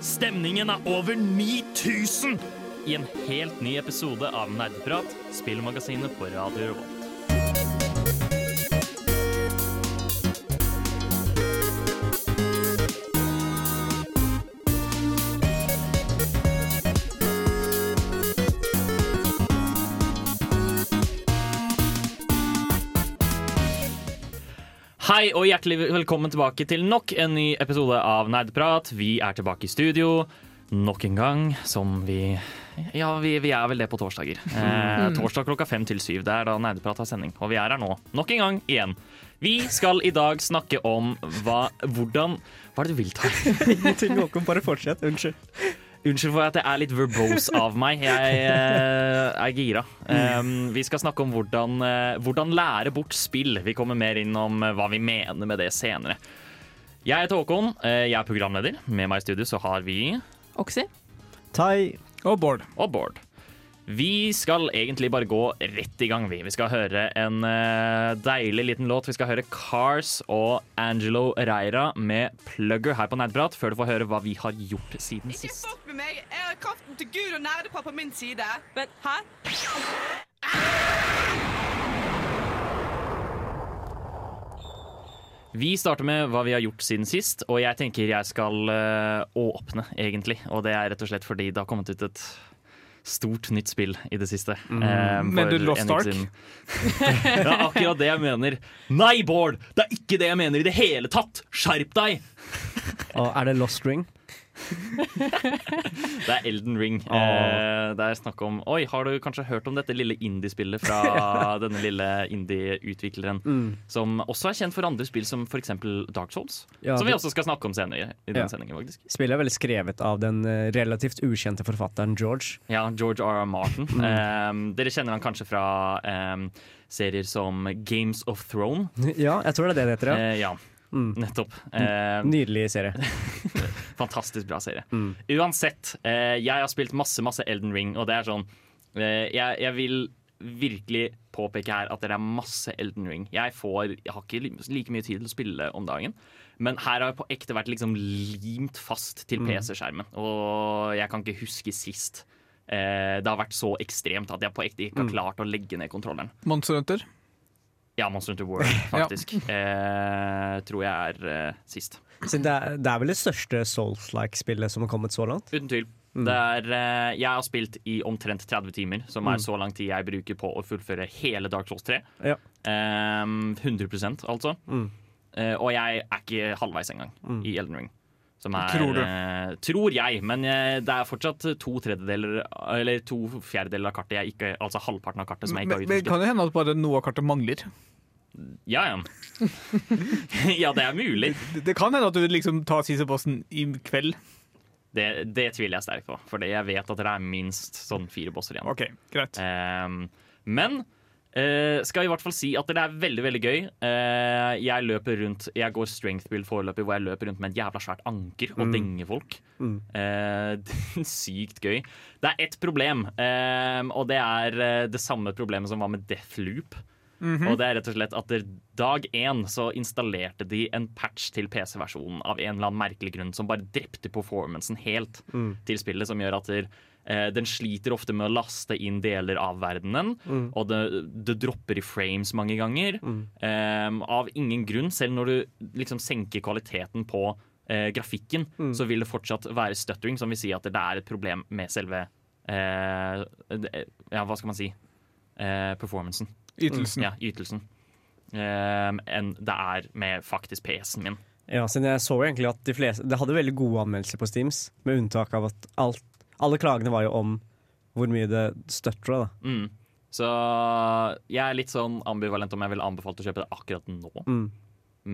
Stemningen er over 9000 i en helt ny episode av Nerdeprat, spillmagasinet på Radio Revolt. Hei og hjertelig velkommen tilbake til nok en ny episode av Nerdprat. Vi er tilbake i studio nok en gang, som vi Ja, vi, vi er vel det på torsdager. Eh, torsdag klokka fem til syv. Det er da Nerdprat har sending. Og vi er her nå, nok en gang igjen. Vi skal i dag snakke om hva Hvordan Hva er det du vil, ta? Ingenting, Håkon. Bare fortsett. Unnskyld. Unnskyld for at jeg er litt verbose av meg. Jeg uh, er gira. Um, vi skal snakke om hvordan, uh, hvordan lære bort spill. Vi kommer mer inn om eh, hva vi mener med det senere. Jeg heter Håkon. Jeg er programleder. Med meg i studio så har vi Oxy. Tai. Og Bård. og Bård. Vi skal egentlig bare gå rett i gang. Vi Vi skal høre en eh, deilig liten låt. Vi skal høre Cars og Angelo Reira med Plugger her på Nerdprat, før du får høre hva vi har gjort siden Ikke sist. fuck med meg! Jeg har kraften til Gud og nerdepar på min side. Men hæ? Vi starter med hva vi har gjort siden sist, og jeg tenker jeg skal eh, åpne, egentlig. Og det er rett og slett fordi det har kommet ut et stort nytt spill i det siste. eh, Mm. Men for du Lost Ark? det er akkurat det jeg mener. Nei, Bård! Det er ikke det jeg mener i det hele tatt! Skjerp deg! Og er det Lost Ring? Det er Elden Ring. Eh, det er snakk om Oi, har du kanskje hørt om dette lille indie-spillet fra denne lille indie-utvikleren? Mm. Som også er kjent for andre spill, som f.eks. Dark Souls. Ja, som vi også skal snakke om senere. i den Ja. sendingen faktisk Spillet er vel skrevet av den eh, relativt ukjente forfatteren George. Ja, George R. R. Martin. Mm. Eh, dere kjenner han kanskje fra eh, serier som Games of Throne. Ja, jeg tror det er det det heter. ja. Eh, ja, Mm. nettopp. Eh, Nydelig serie. Fantastisk bra serie. Mm. Uansett, eh, jeg har spilt masse, masse Elden Ring, og det er sånn eh, jeg, jeg vil virkelig påpeke her at det er masse Elden Ring. Jeg, får, jeg har ikke like mye tid til å spille om dagen, men her har jeg på ekte vært liksom limt fast til Mm. PC-skjermen. Og jeg kan ikke huske sist. Eh, det har vært så ekstremt at jeg på ekte ikke har Mm. klart å legge ned kontrolleren. Monster Hunter. Ja, Monster Hunter World, faktisk. eh, tror jeg er eh, sist. Så det, er, det er vel det største Souls-like-spillet som har kommet så langt? Uten tvil. Mm. Det er, eh, jeg har spilt i omtrent 30 timer, som er Mm. så lang tid jeg bruker på å fullføre hele Dark Souls 3. Ja. Um, 100 altså. Mm. Uh, og jeg er ikke halvveis engang Mm. i Elden Ring. Som er, Tror du? Uh, tror jeg, men uh, det er fortsatt to tredjedeler Eller to fjerdedeler av kartet jeg ikke Altså halvparten av kartet som jeg ikke har har men men kan det hende at bare noe av kartet mangler? Ja, ja. ja, det er mulig. Det, det kan hende at du liksom tar siste bossen i kveld. Det, det tviler jeg sterkt på, for jeg vet at det er minst sånn fire bosser igjen. OK, greit. Ehm, men eh, skal i hvert fall si at det er veldig veldig gøy. Eh, jeg løper rundt Jeg går strength build foreløpig, hvor jeg løper rundt med et jævla svært anker og Mm. denger folk. Mm. Eh, er sykt gøy. Det er ett problem, ehm, og det er eh, det samme problemet som var med Deathloop. Mhm. Og det er rett og slett at der dag én så installerte de en patch til PC-versjonen av en eller annen merkelig grunn som bare drepte performancen helt Mm. til spillet, som gjør at der, eh, den sliter ofte med å laste inn deler av verdenen, Mm. og det, det dropper i frames mange ganger. Eh, av ingen grunn, selv når du liksom senker kvaliteten på eh, grafikken, Mm. så vil det fortsatt være stuttering, som vil si at det er et problem med selve eh, det- Ja, hva skal man si? Eh, performancen. Ytelsen. Ja, ytelsen. Ehm, enn det er med faktisk PC-en min. Ja, siden jeg så egentlig at de fleste Det hadde veldig gode anmeldelser på Steams, med unntak av at alt, alle klagene var jo om hvor mye det støtter deg, da. Mm. Så jeg er litt sånn ambivalent om jeg ville anbefalt å kjøpe det akkurat nå. Mm.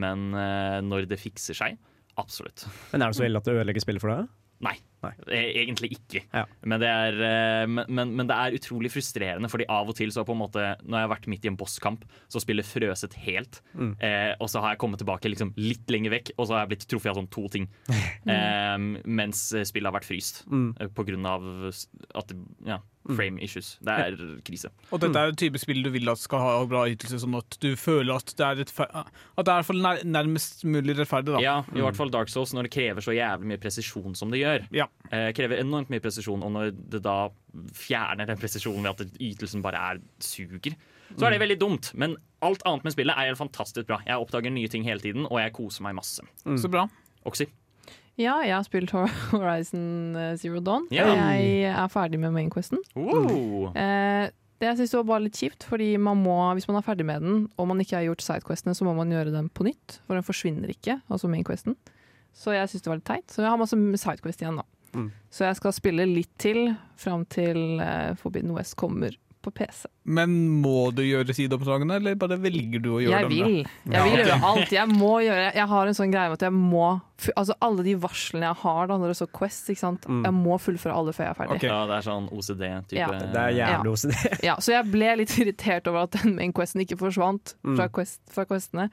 Men uh, når det fikser seg, absolutt. Men er det så ille at det ødelegger spillet for deg? Nei. Nei. E- Egentlig ikke. Ja. Men, det er, eh, men, men, det er utrolig frustrerende, fordi av og til så på en måte Når jeg har vært midt i en bosskamp, så spiller frøset helt. Mm. Eh, og så har jeg kommet tilbake liksom litt lenger vekk, og så har jeg blitt truffet av sånn to ting. eh, mens spillet har vært fryst. Mm. eh, På grunn av at ja, frame issues. Det er krise. Og dette er et type spill du vil at skal ha bra ytelse, sånn at du føler at det er, at det er nær, nærmest mulig rettferdig. Da. Ja, i hvert fall Dark Souls, når det krever så jævlig mye presisjon som det gjør. Ja. Eh, krever enormt mye presisjon, og når det da fjerner den presisjonen ved at ytelsen bare er suger, så er det veldig dumt. Men alt annet med spillet er helt fantastisk bra. Jeg oppdager nye ting hele tiden, og jeg koser meg masse. Så bra. Oxy. Ja, jeg har spilt Horizon eh, Zero Dawn. Yeah. Jeg er ferdig med mainquesten. Wow. Eh, det jeg synes var bare litt kjipt, fordi man må, hvis man er ferdig med den, og man ikke har gjort sidequestene, så må man gjøre dem på nytt. For den forsvinner ikke, altså mainquesten. Så jeg syns det var litt teit. Så jeg har masse sidequest igjen, da. Mm. Så jeg skal spille litt til fram til eh, Forbidden West kommer på PC. Men må du gjøre sideoppdragene, eller bare velger du å gjøre Jeg dem? da? vil. Jeg vil gjøre alt. Jeg må gjøre Jeg har en sånn greie med at jeg må Altså Alle de varslene jeg har da når det står Quest, ikke sant? Mm. jeg må fullføre alle før jeg er ferdig. Okay. Ja, det er sånn OCD-type. Ja. Det er jævlig OCD. Ja, så jeg ble litt irritert over at den main questen ikke forsvant fra, Mm. quest, fra questene.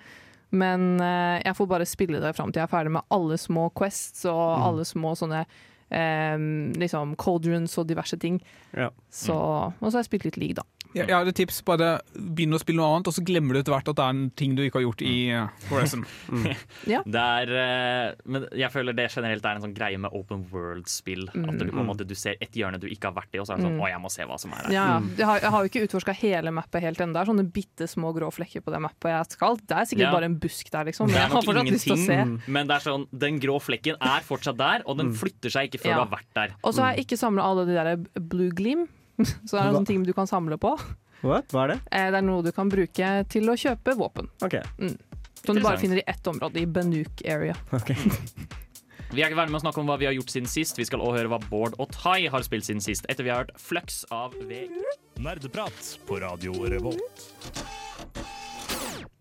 Men uh, jeg får bare spille det fram til jeg er ferdig med alle små quests og Mm. alle små sånne liksom cauldrons og diverse ting. Ja. Så, og så har jeg spilt litt league, da. Jeg, jeg har et tips. Bare begynn å spille noe annet, og så glemmer du etter hvert at det er en ting du ikke har gjort i uh, Horizon. Det er, eh, men jeg føler det generelt er en sånn greie med open world-spill. At du, på en måte, du ser et hjørne du ikke har vært i, og så er det sånn Mm. Å, jeg må se hva som er der. Ja, jeg, har, jeg har jo ikke utforska hele mappet helt ennå. Det er sånne bitte små grå flekker på det mappet jeg skal. Det er sikkert Ja. bare en busk der, liksom. Men jeg har fortsatt lyst til å se. men det er sånn, den grå flekken er fortsatt der, og den flytter seg ikke før Ja. du har vært der. Og så har jeg ikke samla alle de der blue gleam. Så det er en sånn ting du kan samle på. What? Hva er det? Eh, Det er noe du kan bruke til å kjøpe våpen. Ok. Som du bare finner i ett område, i Banuk area. ok. Vi er ikke ferdig med å snakke om hva vi har gjort siden sist. Vi skal også høre hva Bård og Tai har spilt siden sist, etter vi har hørt Flux av V. Nerdeprat på Radio Revolt.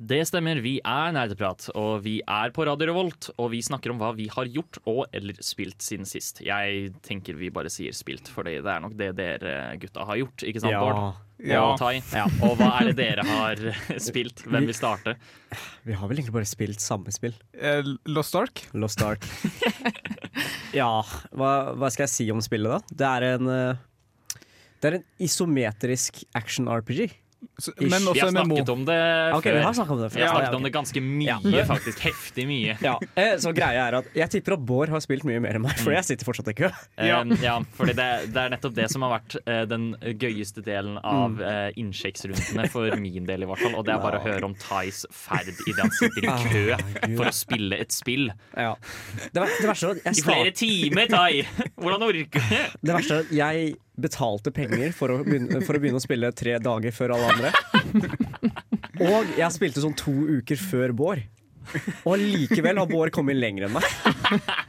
Det stemmer, vi er Nerdeprat, og vi er på Radio Revolt. Og vi snakker om hva vi har gjort og eller spilt siden sist. Jeg tenker vi bare sier spilt, for det er nok det dere gutta har gjort, ikke sant, Bård? Ja. Og Tai. Og hva er det dere har spilt? Hvem vil starte? Vi har vel egentlig bare spilt samme spill. Eh, Lost Ark. Lost Ark. ja, hva, hva skal jeg si om spillet, da? Det er en eh, Det er en isometrisk action-RPG. Men Vi har har MMO. snakket om det før. før. vi har snakket om det før. Vi har snakket om det ganske mye, Ja. faktisk. Heftig mye. Ja, eh, så greia er at Jeg tipper at Bård har spilt mye mer enn meg, for jeg sitter fortsatt i kø. Ja. Um, ja, fordi det, det er nettopp det som har vært eh, den gøyeste delen av uh, innsjekksrundene, for min del i hvert fall. Og det er bare å høre om Thais ferd idet han sitter i kø for å spille et spill. Ja. Det, var, det verste er I flere timer, Thai! Hvordan orker du? Det verste er at jeg betalte penger for å, begynne, for å begynne å spille tre dager før alle andre. Og jeg spilte sånn to uker før Bård. Og likevel har Bård kommet lenger enn meg.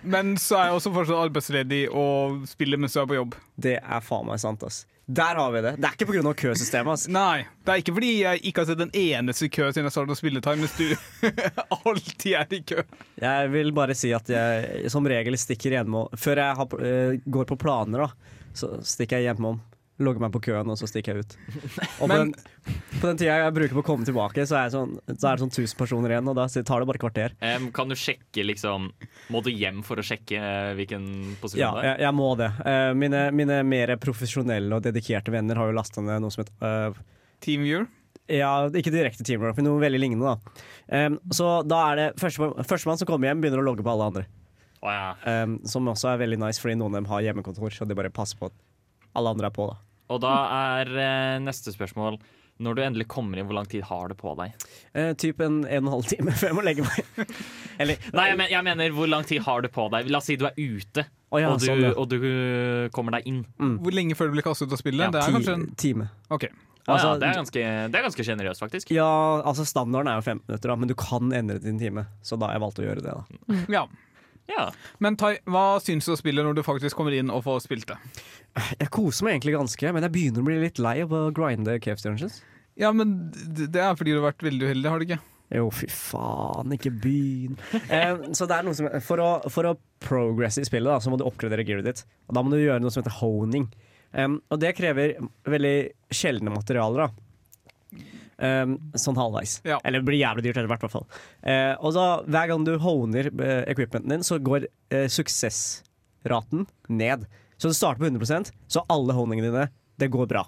Men så er jeg også fortsatt arbeidsledig og spiller mens jeg er på jobb. Det er faen meg sant, ass. Der har vi det. Det er ikke pga. køsystemet. ass. Nei, det er ikke fordi jeg ikke har sett en eneste kø siden jeg startet å spille Time, mens du alltid er i kø. Jeg vil bare si at jeg som regel stikker hjemme Før jeg har, eh, går på planer, da, så stikker jeg hjemom. Logger meg på køen, og så stikker jeg ut. Og på, Men- den, på den tida jeg bruker på å komme tilbake, så er, jeg sånn, så er det sånn 1000 personer igjen, og da tar det bare kvarter. Um, kan du sjekke liksom Må du hjem for å sjekke eh, hvilken posisjon Ja, det er? jeg, jeg må det. Uh, mine, mine mer profesjonelle og dedikerte venner har jo lasta ned noe som heter uh, Teamviewer. Ja, ikke direkte teamwork, men noe veldig lignende. da. um, så da er det førstemann førstemann som kommer hjem, begynner å logge på alle andre. Å, ja. um, som også er veldig nice, fordi noen av dem har hjemmekontor, så de bare passer på at alle andre er på. da. Og da er eh, neste spørsmål Når du endelig kommer inn, hvor lang tid har du på deg? Eh, typ en en og en halv time før jeg må legge meg. Eller Nei, jeg, men, jeg mener hvor lang tid har du på deg? La oss si du er ute, oh, ja, og, du, sånn, ja. og du uh, kommer deg inn. Hvor lenge før du blir kastet ut av spillet? Ja, det er ti, kanskje en time. OK. Altså, ja, det er ganske, det er ganske generøst, faktisk. Ja, altså Standarden er jo 15 minutter, da, men du kan endre til en time. Så da har jeg valgt å gjøre det. da. Ja. Ja. Men Tai, hva syns du å spille når du faktisk kommer inn og får spilt det? Jeg koser meg egentlig ganske, men jeg begynner å bli litt lei av å grinde KFC Dungeons. Ja, men det er fordi du har vært veldig uheldig, har du ikke? Jo, fy faen, ikke begynn. eh, så det er noe som For å, for å progresse i spillet, da, så må du oppgradere gearet ditt. Og da må du gjøre noe som heter honing. Um, og det krever veldig sjeldne materialer, da. Em, sånn halvveis. Ja. Eller det blir jævlig dyrt etter hvert, i hvert fall. Eh, og da, hver gang du honer eh, equipmenten din, så går eh, suksessraten ned. Så du starter på 100% så alle honingene dine det går bra.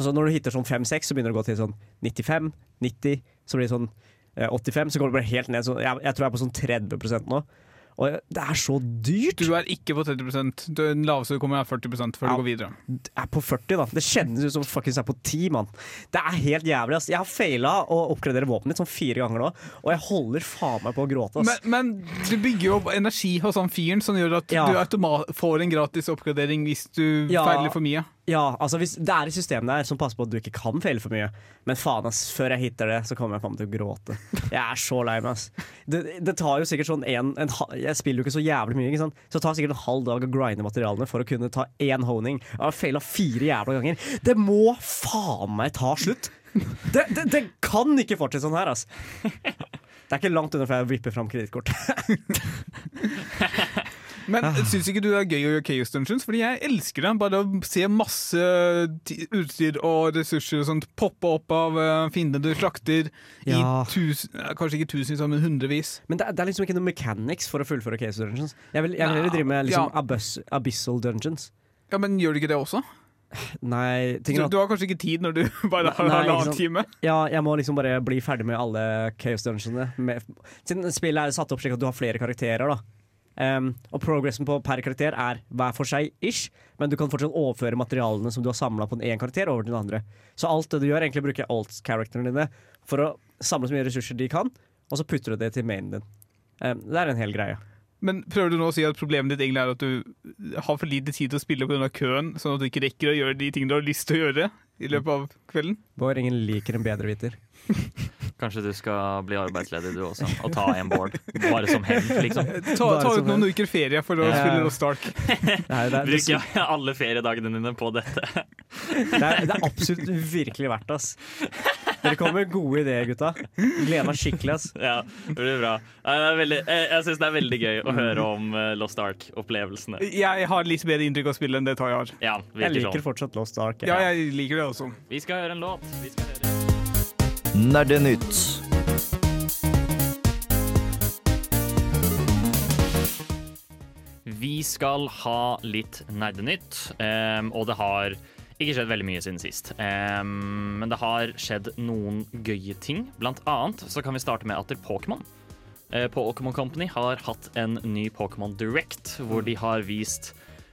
Så når du hitter sånn 5-6, så begynner det å gå til sånn 95, 90, så blir det sånn eh, 85, så går det bare helt ned. Så jeg, jeg tror jeg er på sånn 30% nå. Og det er så dyrt! Du er ikke på 30% Den laveste du kommer er 40 før Ja. du går videre. Er på 40, da. Det kjennes ut som fuckings er på 10, mann. Det er helt jævlig. ass. Jeg har faila å oppgradere våpenet mitt sånn fire ganger nå, og jeg holder faen meg på å gråte. Men, men du bygger jo opp energi hos han fyren som gjør at Ja. du automat får en gratis oppgradering hvis du Ja. feiler for mye. Ja, altså hvis Det er et system der som passer på at du ikke kan feile for mye. Men faen, ass, før jeg hitter det, så kommer jeg faen til å gråte. Jeg er så lei meg, ass. Det, det tar jo sikkert sånn en, en Jeg spiller jo ikke så jævlig mye, ikke sant? så det tar sikkert en halv dag å grinde materialene for å kunne ta én honing. Jeg har faila fire jævla ganger. Det må faen meg ta slutt! Det, det, det kan ikke fortsette sånn her, ass. Det er ikke langt unna før jeg vipper fram kredittkort. Men Ah. syns ikke du det er gøy å gjøre Chaos Dungeons? Fordi jeg elsker det. Bare å se masse utstyr og ressurser og sånt poppe opp av uh, fiendene du slakter Ja. i tusen, eh, kanskje ikke tusenvis, men hundrevis. Men det, er- det er liksom ikke noe mechanics for å fullføre Chaos Dungeons. Jeg vil, jeg vil heller drive med liksom Ja. abyss, Abyssal Dungeons. Ja, Men gjør du ikke det også? Nei, Du, at du har kanskje ikke tid når du bare har Nei, halvannen liksom, time? Ja, jeg må liksom bare bli ferdig med alle Chaos Dungeonsene. Siden spillet er satt opp slik at du har flere karakterer, da. Um, og progressen på per karakter er hver for seg ish, men du kan fortsatt overføre materialene som du har samla på den ene karakter, over til den andre. Så alt det du gjør, egentlig bruker alt-characterene dine for å samle så mye ressurser de kan, og så putter du det til mainen din. Um, det er en hel greie. Men prøver du nå å si at problemet ditt egentlig er at du har for lite tid til å spille pga. køen, sånn at du ikke rekker å gjøre de tingene du har lyst til å gjøre i løpet av kvelden? Bård, ingen liker en bedreviter. Kanskje du skal bli arbeidsledig du også, og ta en board. Bare som hevn, liksom. Ta, ta ut noen uker ferie for å Ja. spille Lost Ark. Bruk Bruke alle feriedagene dine på dette. det, er, det er absolutt virkelig verdt det, ass. Dere kommer med gode ideer, gutta. Gleder meg skikkelig, ass. Ja, det blir bra. Det er veldig, jeg jeg syns det er veldig gøy å høre om eh, Lost Ark-opplevelsene. Jeg har litt bedre inntrykk av spillet enn det Tai har. Ja, Jeg liker sånn. fortsatt Lost Ark. jeg. Ja, jeg liker det også. Vi skal høre en låt. Vi skal høre Nerdenytt. Vi skal ha litt nerdenytt, um, og det har ikke skjedd veldig mye siden sist. Um, men det har skjedd noen gøye ting. Blant annet så kan vi starte med at Pokémon. Eh, Pokémon Company har hatt en ny Pokémon Direct, hvor de har vist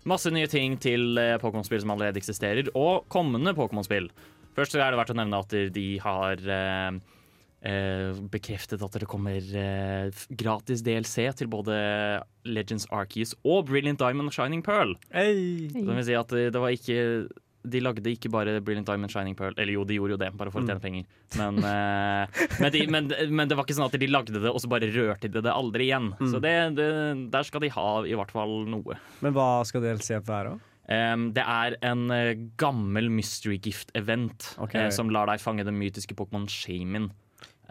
masse nye ting til eh, Pokémon-spill som allerede eksisterer, og kommende Pokémon-spill. Først er det verdt å nevne at de har eh, eh, bekreftet at det kommer eh, gratis DLC til både Legends Arceus og Brilliant Diamond og Shining Pearl. Hey. Så det vil si at det, det var ikke de lagde ikke bare Brilliant Diamond Shining Pearl. Eller jo, de gjorde jo det, bare for å tjene penger. Men, eh, men, de, men, men det var ikke sånn at de lagde det, og så bare rørte de det aldri igjen. Så det, det, der skal de ha i hvert fall noe. Men hva skal DLC være? da? Em, det er en uh, gammel Mystery Gift-event okay. uh, som lar deg fange den mytiske Pokémon Shamin.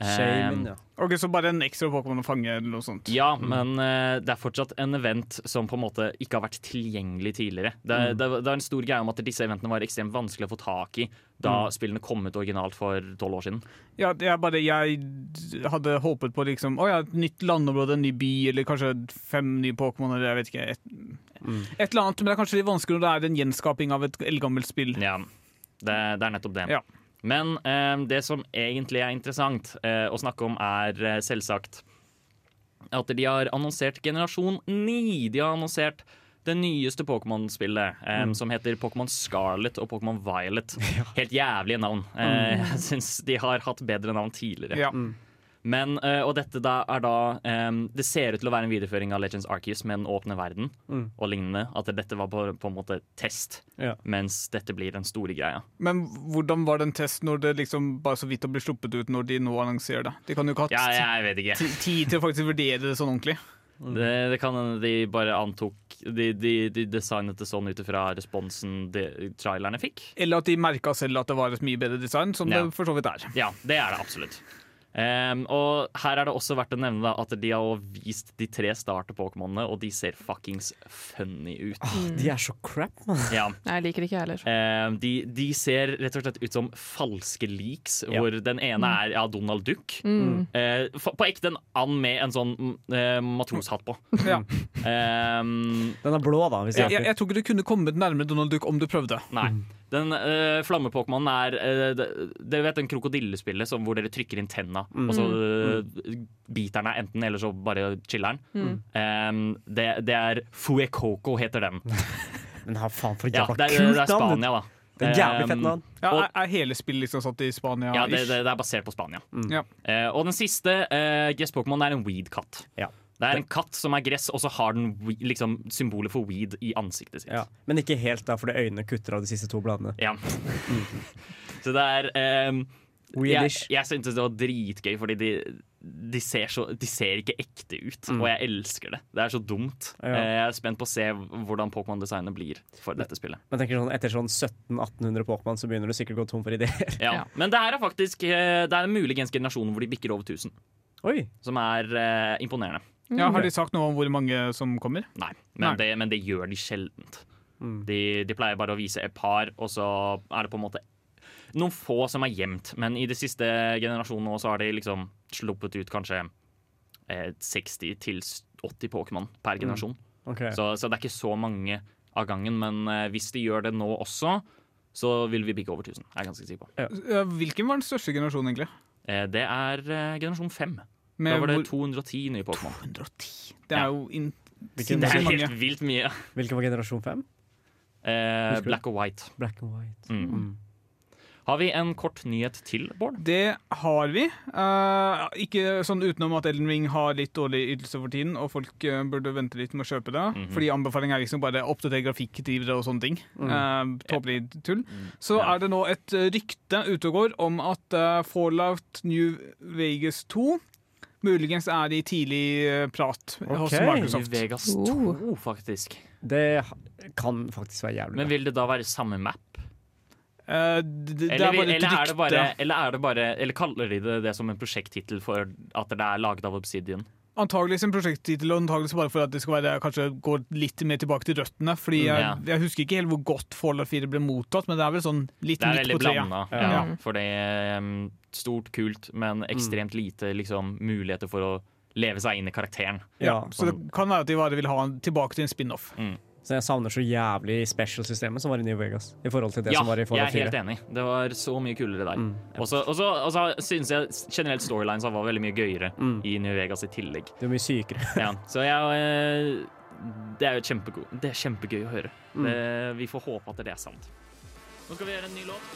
Shaman, ja. Ok, Så bare en ekstra Pokémon å fange, eller noe sånt. Ja, men uh, det er fortsatt en event som på en måte ikke har vært tilgjengelig tidligere. Det, Mm. det, det er en stor greie om at disse eventene var ekstremt vanskelig å få tak i da Mm. spillene kom ut originalt for tolv år siden. Ja, jeg, bare, jeg hadde håpet på liksom, å ja, et nytt landområde, en ny by, eller kanskje fem nye Pokémon, eller jeg vet ikke. Et, Mm. et eller annet, Men det er kanskje litt vanskelig når det er en gjenskaping av et eldgammelt spill. Ja, det, det er nettopp det. Ja. Men eh, det som egentlig er interessant eh, å snakke om, er eh, selvsagt at de har annonsert generasjon 9. De har annonsert det nyeste Pokémon-spillet, eh, Mm. som heter Pokémon Scarlet og Pokémon Violet. Helt jævlige navn. Eh, jeg syns de har hatt bedre navn tidligere. Ja. Men, eh, og dette da er da um, Det ser ut til å være en videreføring av Legends Arceus med den åpne verden Mm. og lignende. At dette var på, på en måte test, Ja. mens dette blir den store greia. Men hvordan var det en test når det liksom bare så vidt blitt sluppet ut når de nå annonserer det? De kan jo ikke ha Ja, tid til å faktisk vurdere det sånn ordentlig. Det, det kan hende de bare antok De, de, de designet det sånn ut ifra responsen de, trailerne fikk. Eller at de merka selv at det var et mye bedre design, som Ja. det for så vidt er. Ja, det er det absolutt. Ehm, og her er det også verdt å nevne da, at de har vist de tre starter-pokémonene, og de ser fuckings funny ut. De er så crap, mann. Ja. Jeg liker det ikke jeg heller. Um, de, de ser rett og slett ut som falske leaks, Ja. hvor den ene er ja, Donald Duck. Mm. Uh, på ekte en and med en sånn mm, eh, matroshatt på. Ja. Um, Den er blå, da. Hvis Jeg, jeg, jeg, jeg tror ikke du kunne kommet nærmere Donald Duck om du prøvde. Nei. Den uh, flamme-pokémonen er eh, Dere vet den krokodillespillet som, hvor dere trykker inn tenna, og så eh, biter den enten, eller så bare chiller den. Um, det, det er Fuecoco, heter den. Men ha faen for Ja, jævla det, er, det er! Spania, da. Det er jævlig fett navn. Ja, er, er hele spillet liksom satt i Spania? Ja, det, det, det er basert på Spania. Ja. Uh, og den siste uh, gress-pokémon er en weed-katt. Ja. Det er en katt som er gress, og så har den liksom, symbolet for weed i ansiktet sitt. Ja. Men ikke helt, da, fordi øynene kutter av de siste to bladene. Ja. så det er ehm, Jeg, jeg syntes det var dritgøy, fordi de, de, ser så, de ser ikke ekte ut. Og jeg elsker det. Det er så dumt. Mm. Ja. Eh, Jeg er spent på å se hvordan Pokémon-designet blir for dette spillet. Men tenker sånn, Etter sånn 1700-1800 Pokémon så begynner du sikkert å gå tom for ideer. Ja. Ja. Men det her er faktisk eh, Det er muligens generasjonen hvor de bikker over 1000, Oi! som er uh, imponerende. Ja, har de sagt noe om hvor mange som kommer? Nei, men, Nei. Det, men det gjør de sjeldent. Mm. De, de pleier bare å vise et par, og så er det på en måte noen få som er gjemt. Men i de siste generasjonene også har de liksom sluppet ut kanskje eh, 60 til 80 Pokémon per generasjon. Okay. Så, så det er ikke så mange av gangen. Men eh, hvis de gjør det nå også, så vil vi bikke over 1000. Er jeg ganske sikker på. Ja, Hvilken var den største generasjonen, egentlig? Eh, det er eh, generasjon 5. Med Da var det 210 nye Pokémon. 210? Det Ja. er jo in Hvilken, Det er helt vilt mye. hvilken var generasjon 5? Eh, black og white. Black and white. Mm. Mm. Har vi en kort nyhet til, Bård? Det har vi. Uh, ikke sånn utenom at Elden Ring har litt dårlig ytelse for tiden, og folk uh, burde vente litt med å kjøpe det. Mhm. Fordi anbefalingen er liksom bare oppdatere grafikkdrivere og sånne ting. Uh, Tåpelig tull. Så Ja. er det nå et rykte ute og går om at Fallout New Vegas 2 muligens er det i tidlig prat prat hos. Microsoft. Vegas Oh. 2, faktisk. Det kan faktisk være jævlig Men vil det da være samme map? Eh, det, det Eller, er eller, er det bare, eller er det bare Eller kaller de det, det som en prosjekttittel for at det er laget av Obsidian? Antageligvis en prosjekttittel, og antageligvis bare for at det skal være, kanskje gå litt mer tilbake til røttene. Fordi jeg, Ja. jeg husker ikke helt hvor godt Fallout 4 ble mottatt, men det er vel sånn litt Det er midt veldig på treet. blanda. Ja. Ja. Ja. For er um, stort, kult, men ekstremt lite liksom, muligheter for å leve seg inn i karakteren. Ja, så det kan være at de bare vil ha den tilbake til en spin-off. Så jeg savner så jævlig special-systemet som var i New Vegas. I forhold til det Ja, som var i jeg er helt enig. Det var så mye kulere der. Mm. Og så synes jeg generelt storylines var veldig mye gøyere Mm. i New Vegas i tillegg. Det er mye sykere. Ja, så jeg eh, Det er jo kjempego Det er kjempegøy å høre. Mm. Det, vi får håpe at det er sant. Nå skal vi gjøre en ny låt.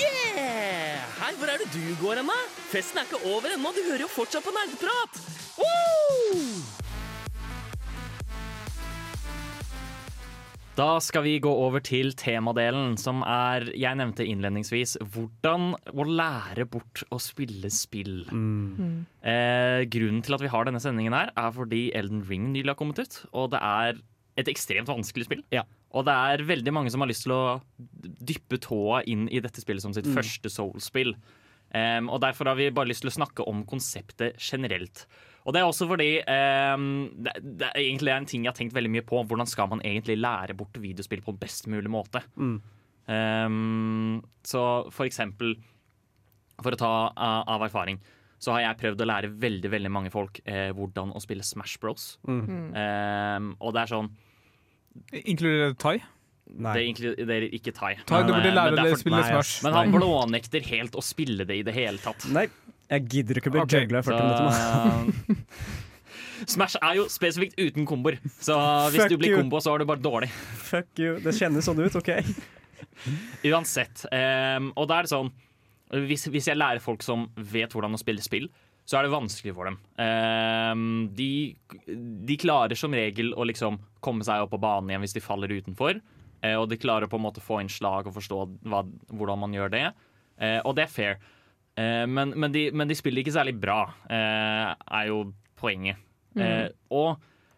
Yeah! Hei, hvor er det du går hen, da? Festen er ikke over ennå, du hører jo fortsatt på nerdeprat! Da skal vi gå over til temadelen, som er, jeg nevnte innledningsvis, hvordan å lære bort å spille spill. Mm. Eh, grunnen til at vi har denne sendingen her, er fordi Elden Ring nylig har kommet ut. Og det er et ekstremt vanskelig spill. Ja. Og det er veldig mange som har lyst til å dyppe tåa inn i dette spillet som sitt Mm. første Soul-spill. Um, og Derfor har vi bare lyst til å snakke om konseptet generelt. Og det er også fordi um, det, det er egentlig en ting jeg har tenkt veldig mye på. Hvordan skal man egentlig lære bort videospill på best mulig måte? Mm. Um, så for eksempel, for å ta uh, av erfaring, så har jeg prøvd å lære veldig veldig mange folk eh, hvordan å spille Smash Bros. Mm. Um, og det er sånn Inkluderer det Thai? Nei. Det inkluderer ikke Thai. Thai, du Men, burde eh, lære men det deg å for- spille Nei, Smash. Men han blånekter helt å spille det i det hele tatt. Nei, jeg gidder ikke å bli okay. jugla i 40 minutter. Smash er jo spesifikt uten komboer, så hvis Fuck du blir kombo, så er du bare dårlig. Fuck you. Det kjennes sånn ut, OK? Uansett. Um, og da er det sånn hvis, hvis jeg lærer folk som vet hvordan å spille spill, så er det vanskelig for dem. Um, de, de klarer som regel å liksom komme seg opp på banen igjen hvis de faller utenfor. eh, og de klarer på en måte å få inn slag og forstå hva, hvordan man gjør det. Eh, og det er fair. Eh, men, men, de, men de spiller ikke særlig bra, eh, er jo poenget. Eh, og,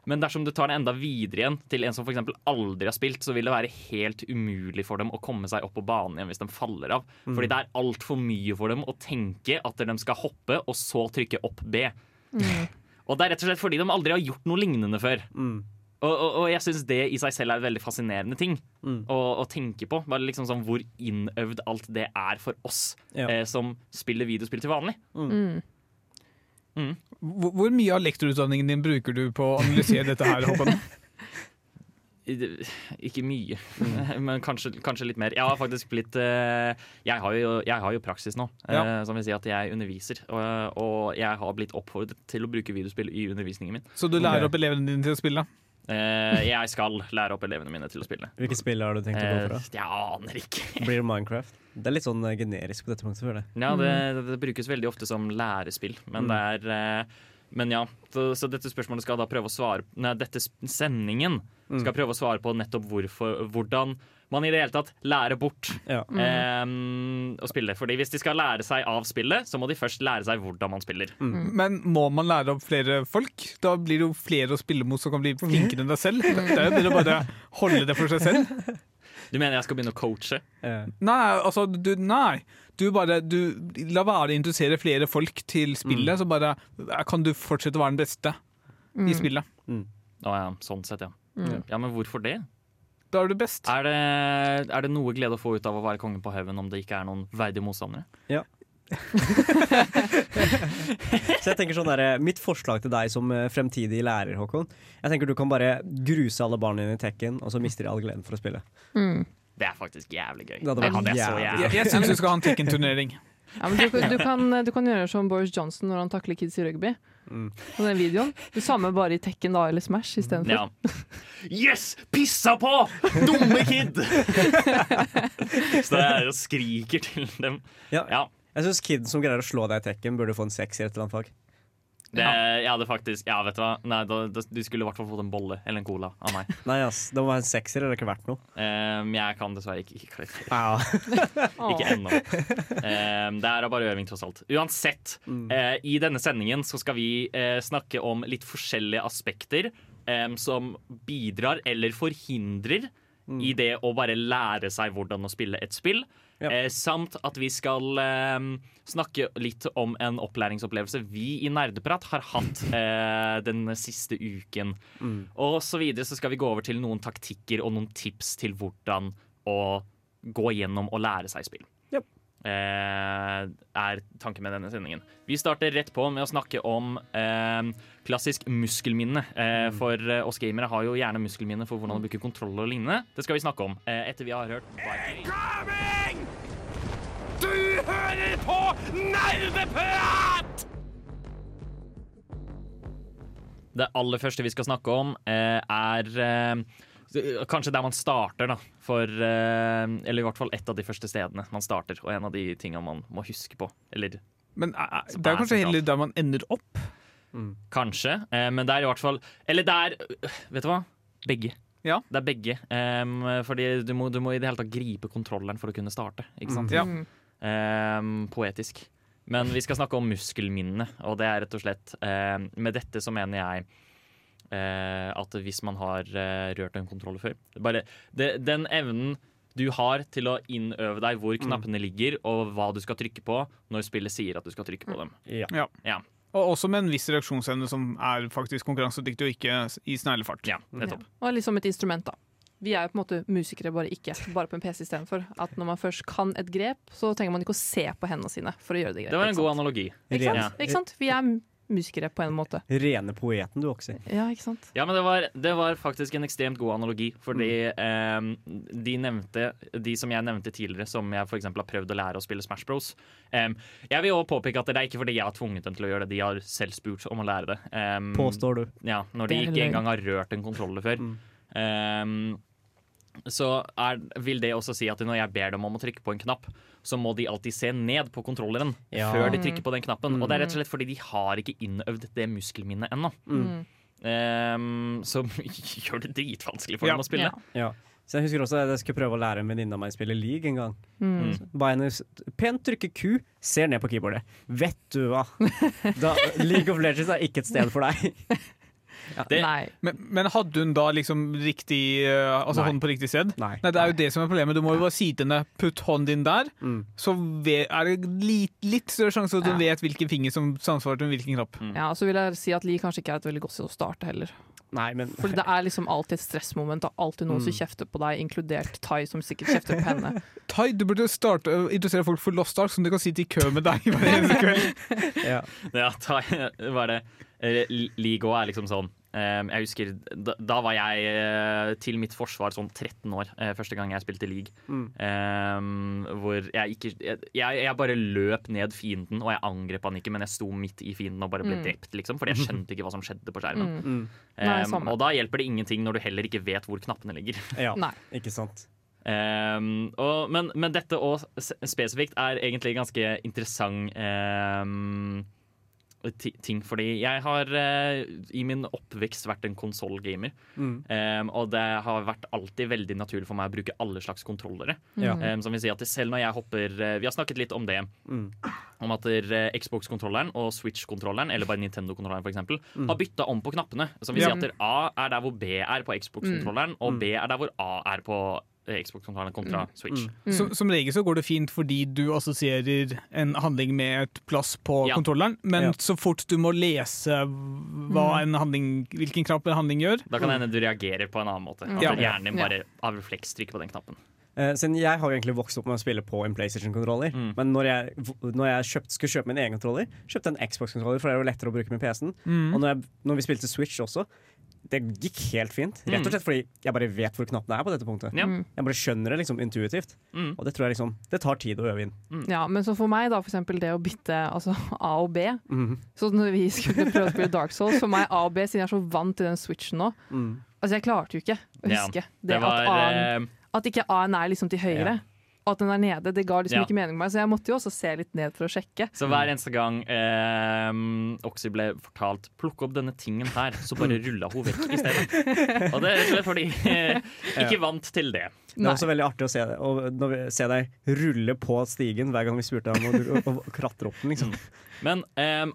men dersom du tar det enda videre igjen til en som eksempel aldri har spilt, så vil det være helt umulig for dem å komme seg opp på banen igjen hvis de faller av. Fordi det er altfor mye for dem å tenke at de skal hoppe og så trykke opp B. Og det er rett og slett fordi de aldri har gjort noe lignende før. Mm. Og, og, og jeg syns det i seg selv er en veldig fascinerende ting Mm. å, å tenke på. Bare liksom sånn Hvor innøvd alt det er for oss Ja. eh, som spiller videospill til vanlig. Mm. Hvor, hvor mye av lektorutdanningen din bruker du på å analysere dette her, Håkon? Ikke mye, men kanskje, kanskje litt mer. Jeg har faktisk blitt eh, jeg, har jo, jeg har jo praksis nå, eh, Ja. som vil si at jeg underviser. Og, og jeg har blitt oppfordret til å bruke videospill i undervisningen min. Så du lærer okay. opp elevene dine til å spille? Eh, jeg skal lære opp elevene mine til å spille. Hvilke spill har du tenkt å gå Eh, for? jeg aner ikke. Blir det Minecraft? Det er litt sånn eh, generisk på dette punktet. Ja, det, det, det brukes veldig ofte som lærespill, men det er eh, Men ja, så, så dette spørsmålet skal da prøve å svare Nei, dette sendingen skal prøve å svare på nettopp hvorfor, hvordan man i det hele tatt lærer bort Ja. um, å spille. Fordi hvis de skal lære seg av spillet, så må de først lære seg hvordan man spiller. Men må man lære opp flere folk? Da blir det jo flere å spille mot som kan bli flinkere enn deg selv. Det er jo bedre å bare holde det for seg selv. Du mener jeg skal begynne å coache? Eh, Nei, altså, du, nei. Du bare du, La være å interessere flere folk til spillet, så bare kan du fortsette å være den beste i spillet. Å ja, sånn sett, ja. Ja, Men hvorfor det? Da er du best. Er det, er det noe glede å få ut av å være konge på haugen om det ikke er noen verdige motstandere? Så jeg tenker sånn der, eh, Mitt forslag til deg som eh, fremtidig lærer, Håkon Jeg tenker Du kan bare gruse alle barna dine i tekken, og så mister de all gleden for å spille. Mm. Det er faktisk jævlig gøy. Det hadde vært det er jævlig. jævlig. Jeg, jeg syns du skal ha en Tekken-turnering. Ja, du, du, kan, du kan gjøre som Boris Johnson når han takler kids i rugby. Mm. På den videoen. Det samme bare i Tekken da, eller Smash istedenfor. Ja. Yes! Pissa på! Dumme kid! Så det er og skriker til dem. Ja. Ja. Jeg syns kid som greier å slå deg i tekken, burde få en sekser i et eller annet fag. Det, jeg hadde faktisk Ja, vet du hva. Nei, da, da, du skulle i hvert fall fått en bolle eller en cola av meg. Nei, ass, det må være en sekser, eller det ikke verdt noe. Um, jeg kan dessverre ikke ikke karakter. Ja. Ikke ennå. Um, det er bare øving, tross alt. Uansett, eh, i denne sendingen så skal vi uh, snakke om litt forskjellige aspekter um, som bidrar eller forhindrer i det å bare lære seg hvordan å spille et spill. Ja. Eh, samt at vi skal eh, snakke litt om en opplæringsopplevelse vi i Nerdeprat har hatt eh, den siste uken. Og så videre så skal vi gå over til noen taktikker og noen tips til hvordan å gå gjennom og lære seg spill. Ja. Eh, er tanken med denne sendingen. Vi starter rett på med å snakke om eh, klassisk muskelminne. Eh, For eh, oss gamere har jo gjerne muskelminne for hvordan å bruke kontroll og lignende. Det skal vi snakke om eh, etter vi har hørt Viking. Hører på Nerdeprat! Det aller første vi skal snakke om, eh, er eh, kanskje der man starter, da. For eh, Eller i hvert fall et av de første stedene man starter, og en av de tingene man må huske på. Eller Men er, det er er kanskje heller der man ender opp. kanskje, eh, men det er i hvert fall Eller det er Vet du hva? Begge. Ja. Det er begge. Um, fordi du må, du må i det hele tatt gripe kontrolleren for å kunne starte. Ikke sant? Ja. Mm. Em, poetisk. Men vi skal snakke om muskelminne, og det er rett og slett em, Med dette så mener jeg eh, at hvis man har eh, rørt en kontroller før Bare det, Den evnen du har til å innøve deg hvor knappene ligger, og hva du skal trykke på når spillet sier at du skal trykke på dem. Ja. Ja, Og også med en viss reaksjonsevne som er faktisk konkurransedyktig og ikke i sneglefart. ja nettopp. Ja. Og liksom et instrument, da. Vi er jo på en måte musikere, bare ikke. Bare på en PC istedenfor. At når man først kan et grep, så trenger man ikke å se på hendene sine for å gjøre det grepet. Det var en god analogi. Ikke sant? Ja. ikke sant? Vi er musikere på en måte. Rene poeten, du, også Ja, ikke sant? Ja, men det var, det var faktisk en ekstremt god analogi. Fordi Mm. eh, de nevnte De som jeg nevnte tidligere, som jeg f.eks. har prøvd å lære å spille Smash Bros. Eh, jeg vil også påpeke at det er ikke fordi jeg har tvunget dem til å gjøre det, de har selv spurt om å lære det. Eh, Påstår du. Ja, når de ikke engang har rørt en kontroller før. Mm. Eh, så er, vil det også si at når jeg ber dem om å trykke på en knapp, så må de alltid se ned på kontrolleren Ja. før de trykker på den knappen. Mm. Og det er rett og slett fordi de har ikke innøvd det muskelminnet ennå. Mm. Um, som gjør det dritvanskelig for Ja. dem å spille. Ja. Ja. Så jeg husker også at jeg skulle prøve å lære en venninne av meg å spille league en gang. Mm. Ba henne pent trykke Q, ser ned på keyboardet. Vet du hva? Da, League of Legends er ikke et sted for deg. Det- Nei. Men, men hadde hun da liksom riktig eh, Altså hånden på riktig sted? Nei. Nei, Det er jo det som er problemet. Du må jo bare si til henne 'putt hånden din der', Mm. så er det litt, litt større sjanse for at hun Ja. vet hvilken finger som samsvarer til hvilken knapp. Ja, og så vil jeg si at Li kanskje ikke er et veldig godt sted å starte heller. Nei, men For det er liksom alltid et stressmoment. Det er alltid noen som Mm. kjefter på deg, inkludert Tai, som sikkert kjefter på henne. Tai, du burde starte å interessere folk for Lost Ark, som de kan sitte i kø med deg hver eneste kveld. ja. Ja, ta, var det eh, Ligo er liksom sånn Um, jeg husker, da, da var jeg eh, til mitt forsvar sånn 13 år eh, første gang jeg spilte league. Mm. Um, hvor jeg ikke jeg, jeg bare løp ned fienden, og jeg angrep han ikke, men jeg sto midt i fienden og bare ble Mm. drept, liksom. Fordi jeg skjønte ikke hva som skjedde på skjermen. Mm. Mm. Nei, Um, samme. og da hjelper det ingenting når du heller ikke vet hvor knappene ligger. Ja, Nei. ikke sant. Um, og, men, men dette òg spesifikt er egentlig ganske interessant um, ting. Fordi jeg har eh, i min oppvekst vært en konsollgamer. Mm. Um, og det har vært alltid veldig naturlig for meg å bruke alle slags kontrollere. Mm. Um, som vil si at selv når jeg hopper eh, Vi har snakket litt om det. Mm. Om at eh, Xbox-kontrolleren og Switch-kontrolleren, eller bare Nintendo-kontrolleren for eksempel, Mm. har bytta om på knappene. Som vil si at A er der hvor B er på Xbox-kontrolleren, og Mm. B er der hvor A er på Xbox-kontrolleren kontra Switch. Mm. Som, som regel så går det fint fordi du assosierer en handling med et plass på Ja. kontrolleren, men Ja. så fort du må lese hva en handling, hvilken knapp en handling gjør Da kan det hende du reagerer på en annen måte. At Ja. hjernen din bare av refleks trykker på den knappen. Uh, siden jeg har egentlig vokst opp med å spille på en PlayStation-kontroller. Mm. Men når jeg, når jeg kjøpt, skulle kjøpe min egen kontroller, kjøpte jeg en Xbox-kontroller, for det er jo lettere å bruke med PC-en. Mm. Og når, jeg, når vi spilte Switch også, det gikk helt fint. Rett og slett fordi jeg bare vet hvor knappene er på dette punktet. Ja. Mm. Jeg bare skjønner det liksom intuitivt. Mm. Og det tror jeg liksom Det tar tid å øve inn. Ja, men så for meg, da, for eksempel det å bytte altså, A og B Mm. Så når vi skulle prøve å spille Dark Souls, for meg A og B, siden jeg er så vant til den switchen nå Mm. Altså, jeg klarte jo ikke å Ja, huske det, Det var at, A-en, eh, at ikke A-en er liksom til høyre. Ja. Og at den er nede. Det ga liksom Ja. ikke mening for meg, så jeg måtte jo også se litt ned for å sjekke. Så hver eneste gang eh, Oxy ble fortalt 'plukk opp denne tingen her', så bare rulla hun vekk i stedet. Og det er rett og slett fordi eh, ikke vant til det. Det er også veldig artig å se, det, og når vi, se deg rulle på stigen hver gang vi spurte deg om å, å, å klatre opp den. liksom. Men um,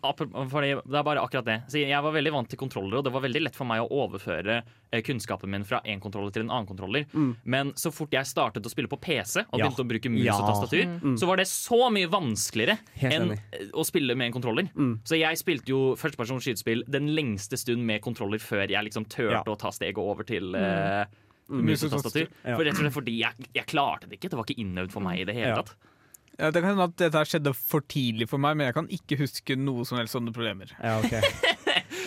fordi det er bare akkurat det. Så jeg var veldig vant til kontroller, og det var veldig lett for meg å overføre eh, kunnskapen min fra én kontroller til en annen kontroller. Mm. Men så fort jeg startet å spille på PC og Ja. begynte å bruke mus Ja. og tastatur, Mm. så var det så mye vanskeligere enn å spille med en kontroller. Mm. Så jeg spilte jo førstepersons skytespill den lengste stund med kontroller før jeg liksom turte Ja. å ta steget over til eh, Mm. mus og tastatur. Ja. For rett og slett fordi jeg, jeg klarte det ikke. Det var ikke innøvd for meg i det hele Ja. tatt. Ja, det kan hende at dette skjedde for tidlig for meg, men jeg kan ikke huske noe som helst sånne problemer. Ja, okay.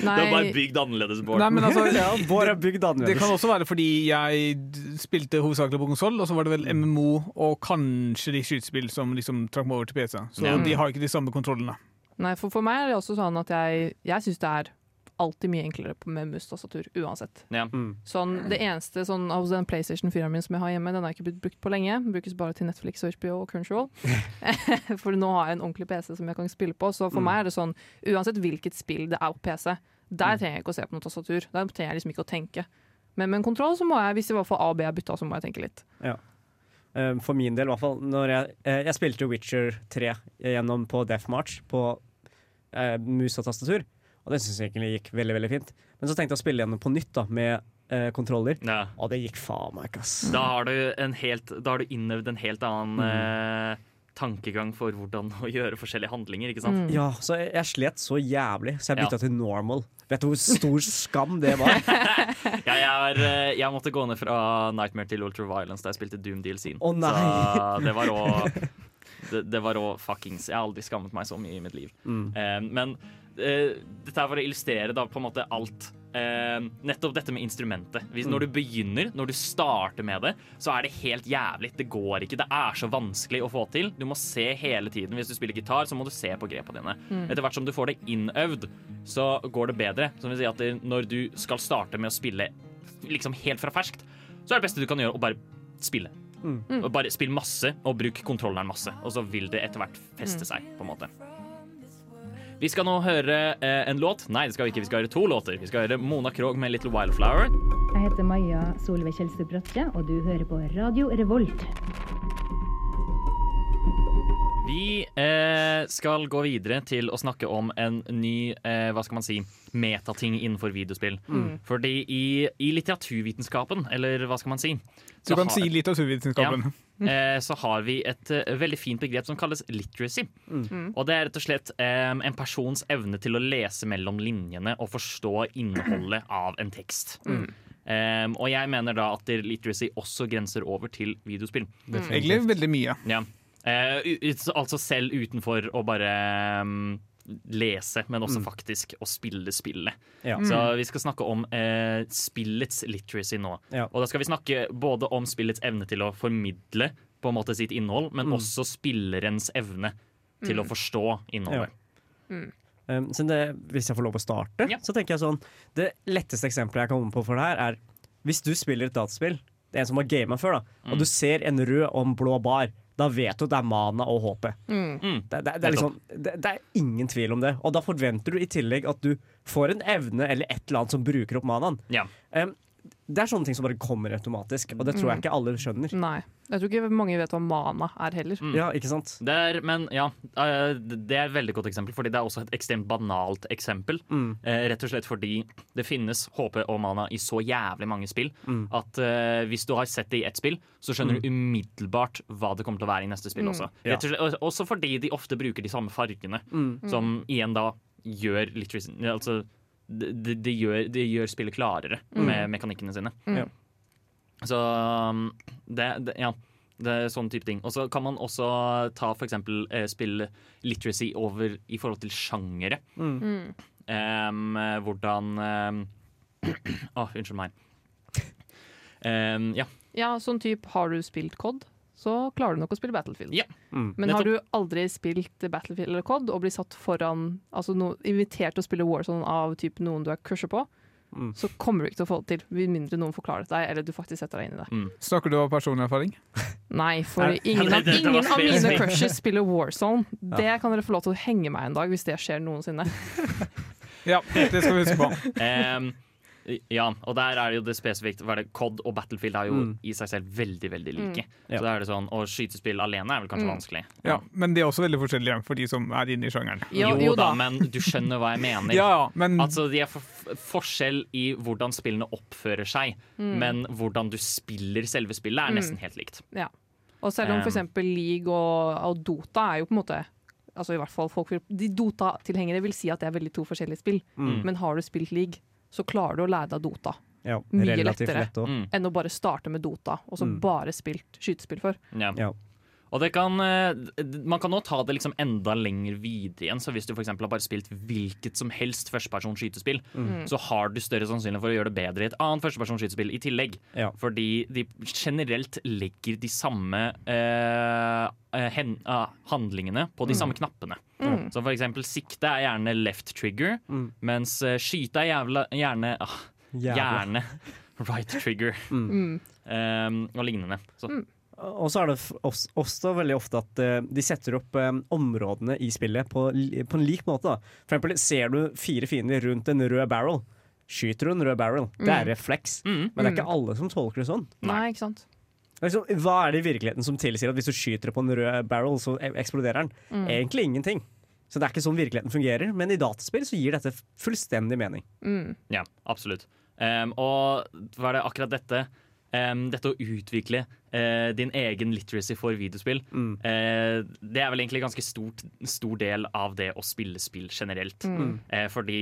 Nei, Det var bare bygd annerledes, Bård. Nei, men altså, ja, Bård er bygd Det kan også være fordi jeg spilte hovedsakelig på konsoll, og så var det vel MMO og kanskje de skytespill som liksom trakk meg over til PC. Så Ja. de har ikke de samme kontrollene. nei for, for meg er det også sånn at jeg, jeg syns det er alltid mye enklere på- med mus-tastatur, uansett. Ja. Mm. Sånn, det eneste sånn, av den PlayStation 4 min som jeg har hjemme, den har ikke blitt brukt på lenge. Den brukes bare til Netflix HBO og Control. for nå har jeg en ordentlig PC som jeg kan spille på. Så for Mm. meg er det sånn, uansett hvilket spill det er på PC, der trenger jeg ikke å se på noe tastatur. Der trenger jeg liksom ikke å tenke. Men med en kontroll så må jeg, hvis i hvert fall A og B er bytta, så må jeg tenke litt. Ja. For min del, i hvert fall. Når jeg, eh, jeg spilte Witcher 3 gjennom på Death March på eh, mus og tastatur, og det syns jeg egentlig gikk veldig veldig fint. Men så tenkte jeg å spille igjen på nytt da, med eh, kontroller, Ja. og det gikk faen meg ikke, ass. Da har du, helt, da har du innøvd en helt annen Mm. eh, tankegang for hvordan å gjøre forskjellige handlinger. ikke sant? Mm. Ja, så jeg, jeg slet så jævlig, så jeg bytta Ja. til normal. Vet du hvor stor skam det var? Ja, jeg, er, eh, jeg måtte gå ned fra Nightmare til Ultraviolence da jeg spilte Doom Deal Scene. Oh. Så det var òg det, det var òg fuckings Jeg har aldri skammet meg så mye i mitt liv. Mm. Eh, men eh, dette er for å illustrere da på en måte alt Uh, Nettopp dette med instrumentet. Hvis, Mm. Når du begynner, når du starter med det, så er det helt jævlig. Det går ikke. Det er så vanskelig å få til. Du må se hele tiden. Hvis du spiller gitar, så må du se på grepene dine. Mm. Etter hvert som du får det innøvd, så går det bedre. Som vil si at når du skal starte med å spille liksom helt fra ferskt, så er det beste du kan gjøre å bare spille. Mm. Og bare spill masse, og bruk kontrolleren masse. Og så vil det etter hvert feste Mm. seg, på en måte. Vi skal nå høre eh, en låt. Nei, det skal vi ikke. Vi skal høre to låter. Vi skal høre Mona Krogh med 'Little Wildflower'. Jeg heter Maja Solveig Kjelstrup Bratte, og du hører på Radio Revolt. Vi eh, skal gå videre til å snakke om en ny eh, hva skal man si, metating innenfor videospill. Mm. Fordi i, i litteraturvitenskapen, eller hva skal man si Så du kan har- si litteraturvitenskapen. eh, så har vi et eh, veldig fint begrep som kalles literacy. Mm. Og det er rett og slett eh, en persons evne til å lese mellom linjene og forstå innholdet av en tekst. Mm. Um, og jeg mener da at literacy også grenser over til videospill. Egentlig veldig mye. Ja. Eh, altså selv utenfor å bare um, lese, men også faktisk å spille spillet. Ja. Så vi skal snakke om eh, spillets literacy nå. Ja. Og da skal vi snakke både om spillets evne til å formidle på en måte sitt innhold, men Mm. også spillerens evne til å forstå innholdet. Um, så det, hvis jeg får lov å starte, Ja. så tenker jeg sånn Det letteste eksempelet jeg kommer på for det her, er hvis du spiller et dataspill, det er en som har gama før, da, Mm. og du ser en rød og en blå bar, da vet du at det er mana og HP. Mm. Mm. Det, det, det, er liksom, det, det er ingen tvil om det. Og da forventer du i tillegg at du får en evne eller et eller annet som bruker opp manaen. Ja. Um, det er sånne ting som bare kommer automatisk, og det tror jeg ikke alle skjønner. Nei. Jeg tror ikke mange vet hva mana er heller. Mm. Ja, ikke sant? Det er, men ja, eh, det er et veldig godt eksempel, fordi det er også et ekstremt banalt eksempel. Mm. Eh, rett og slett fordi det finnes HP og mana i så jævlig mange spill Mm. at eh, hvis du har sett det i ett spill, så skjønner du umiddelbart hva det kommer til å være i neste spill Mm. også. Ja. Rett og slett, også fordi de ofte bruker de samme fargene, Mm. som igjen da gjør litt Altså, det, det, det, gjør, det gjør spillet klarere med mekanikkene sine. Mm. Ja. Så um, det, det Ja. Det er sånn type ting. Og så kan man også ta eksempel eh, spill literacy over i forhold til sjangere. Mm. Um, hvordan em, Å, unnskyld meg. Um, ja. Ja, sånn type har du spilt COD, så klarer du nok å spille Battlefield. Ja. Mm. Men har du aldri spilt Battlefield eller COD og blir satt foran Altså no, invitert til å spille Warzone av type noen du er crusher på, Mm. så kommer du ikke til å få det til. Med mindre noen forklarer det deg, eller du faktisk setter deg inn i det. Mm. Snakker du av personlig erfaring? Nei, for ingen, av, ingen av mine crushes spiller Warzone. Det kan dere få lov til å henge meg en dag, hvis det skjer noensinne. Ja, det skal vi huske på. Em, ja, og der er det jo det spesifikt hva er det, COD og Battlefield er jo Mm. i seg selv veldig veldig like. Mm. Så da er det sånn, Og skytespill alene er vel kanskje Mm. vanskelig. Ja, Men de er også veldig forskjellige for de som er inne i sjangeren. Jo, jo, da, men du skjønner hva jeg mener. Ja, ja, men Altså, De er for forskjell i hvordan spillene oppfører seg, Mm. men hvordan du spiller selve spillet, er nesten helt likt. Og selv om Um. f.eks. League og, og Dota er jo på en måte Altså i hvert fall folk De Dota-tilhengere vil si at det er veldig to forskjellige spill, Mm. men har du spilt League, så klarer du å lære deg Dota. Ja, Mye lettere. lett. Mm. Enn å bare starte med Dota, og så Mm. bare spilt skytespill før. Ja. Ja. Og det kan, eh, man kan nå ta det liksom enda lenger videre igjen. Så hvis du for har bare spilt hvilket som helst førstepersons skytespill, Mm. så har du større sannsynlighet for å gjøre det bedre i et annet førstepersons skytespill i tillegg. Ja. Fordi de generelt legger de samme eh, eh, hen, ah, handlingene på de samme knappene. Mm. Så for eksempel sikte er gjerne left trigger, Mm. mens eh, skyte er jævla, gjerne ah, Gjerne right trigger Mm. eh, og lignende. Så, Og så er det også veldig ofte at eh, de setter opp eh, områdene i spillet på, på en lik måte. Da. For eksempel ser du fire fiender rundt en rød barrel. Skyter du en rød barrel, det er refleks. mm, Men det er ikke alle som tolker det sånn. Nei, ikke sant. Liksom, hva er det i virkeligheten som tilsier at hvis du skyter på en rød barrel, så e- eksploderer den? Mm. Egentlig ingenting. Så det er ikke sånn virkeligheten fungerer. Men i dataspill så gir dette fullstendig mening. Mm. Ja, absolutt. Um, og hva er det akkurat dette um, Dette å utvikle uh, din egen literacy for videospill, Mm. uh, det er vel egentlig en ganske stort, stor del av det å spille spill generelt. Mm. Uh, fordi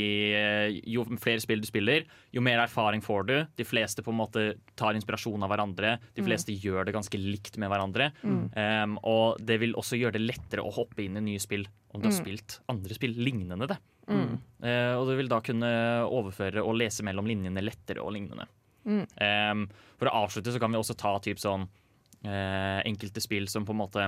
jo flere spill du spiller, jo mer erfaring får du. De fleste på en måte tar inspirasjon av hverandre. De fleste gjør det ganske likt med hverandre. Um, og det vil også gjøre det lettere å hoppe inn i nye spill om du har Mm. spilt andre spill lignende det. Mm. Eh, og du vil da kunne overføre og lese mellom linjene lettere og lignende. Mm. Um, for å avslutte så kan vi også ta typ sånn uh, enkelte spill som på en måte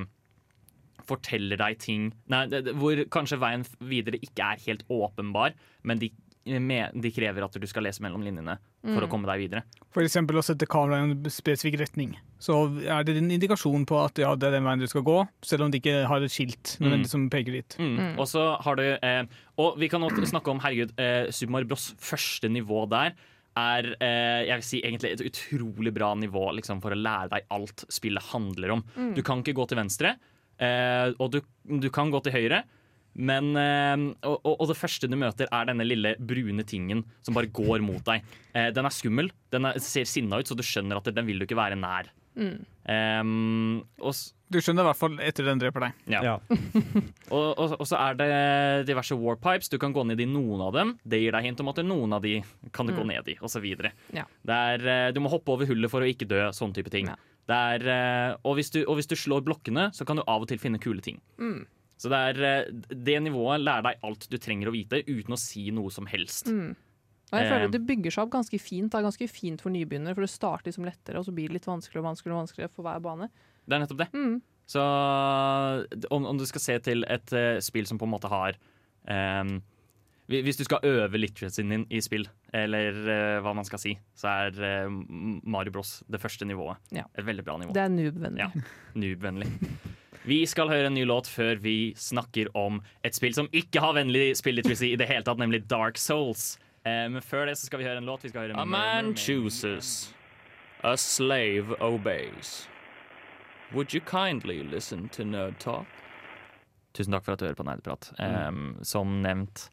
forteller deg ting Nei, det, hvor kanskje veien videre ikke er helt åpenbar, men de, med, de krever at du skal lese mellom linjene for å Mm. komme deg videre. Eksempel å sette kameraet i en spesifikk retning. Så er det en indikasjon på at ja, det er den veien du skal gå, selv om de ikke har et skilt mm. som peker dit. Mm. Mm. Og så har du eh, Og vi kan også snakke om herregud, eh, Super Mario Bros. første nivå der er eh, jeg vil si egentlig et utrolig bra nivå liksom, for å lære deg alt spillet handler om. Mm. Du kan ikke gå til venstre, eh, og du, du kan gå til høyre. Men, eh, og, og det første du møter, er denne lille brune tingen som bare går mot deg. Eh, den er skummel, den er, ser sinna ut, så du skjønner at den vil du ikke være nær. Mm. Um, og, s- Du skjønner i hvert fall etter den dreper deg. ja. Ja. Og, og, og så er det diverse warpipes. Du kan gå ned i noen av dem. Det gir deg hint om at noen av de kan du gå ned i, osv. Ja. Du må hoppe over hullet for å ikke dø, sånn type ting. Ja. Det er, eh, og, hvis du, og hvis du slår blokkene, så kan du av og til finne kule ting. Mm. Så det er eh, det nivået lærer deg alt du trenger å vite uten å si noe som helst. Mm. Og jeg føler føler Det bygger seg opp ganske fint. Det er ganske fint for nybegynnere, for det starter liksom lettere, og så blir det litt vanskeligere og vanskeligere, og vanskeligere for hver bane. Det er nettopp det. Mm. Så om, om du skal se til et uh, spill som på en måte har um, Hvis du skal øve literacyen din i spill, eller uh, hva man skal si, så er uh, Mario Bros det første nivået. Ja. Et veldig bra nivå. Det er noob-vennlig. Ja, Noob-vennlig. Vi skal høre en ny låt før vi snakker om et spill som ikke har vennlig spill-literacy i det hele tatt, nemlig Dark Souls. Eh, men før det så skal vi høre en låt. Vi skal høre A man chooses, a slave obeys. Would you kindly listen to Nerd Talk? Tusen takk for at du hører på Nerdprat. Um, som nevnt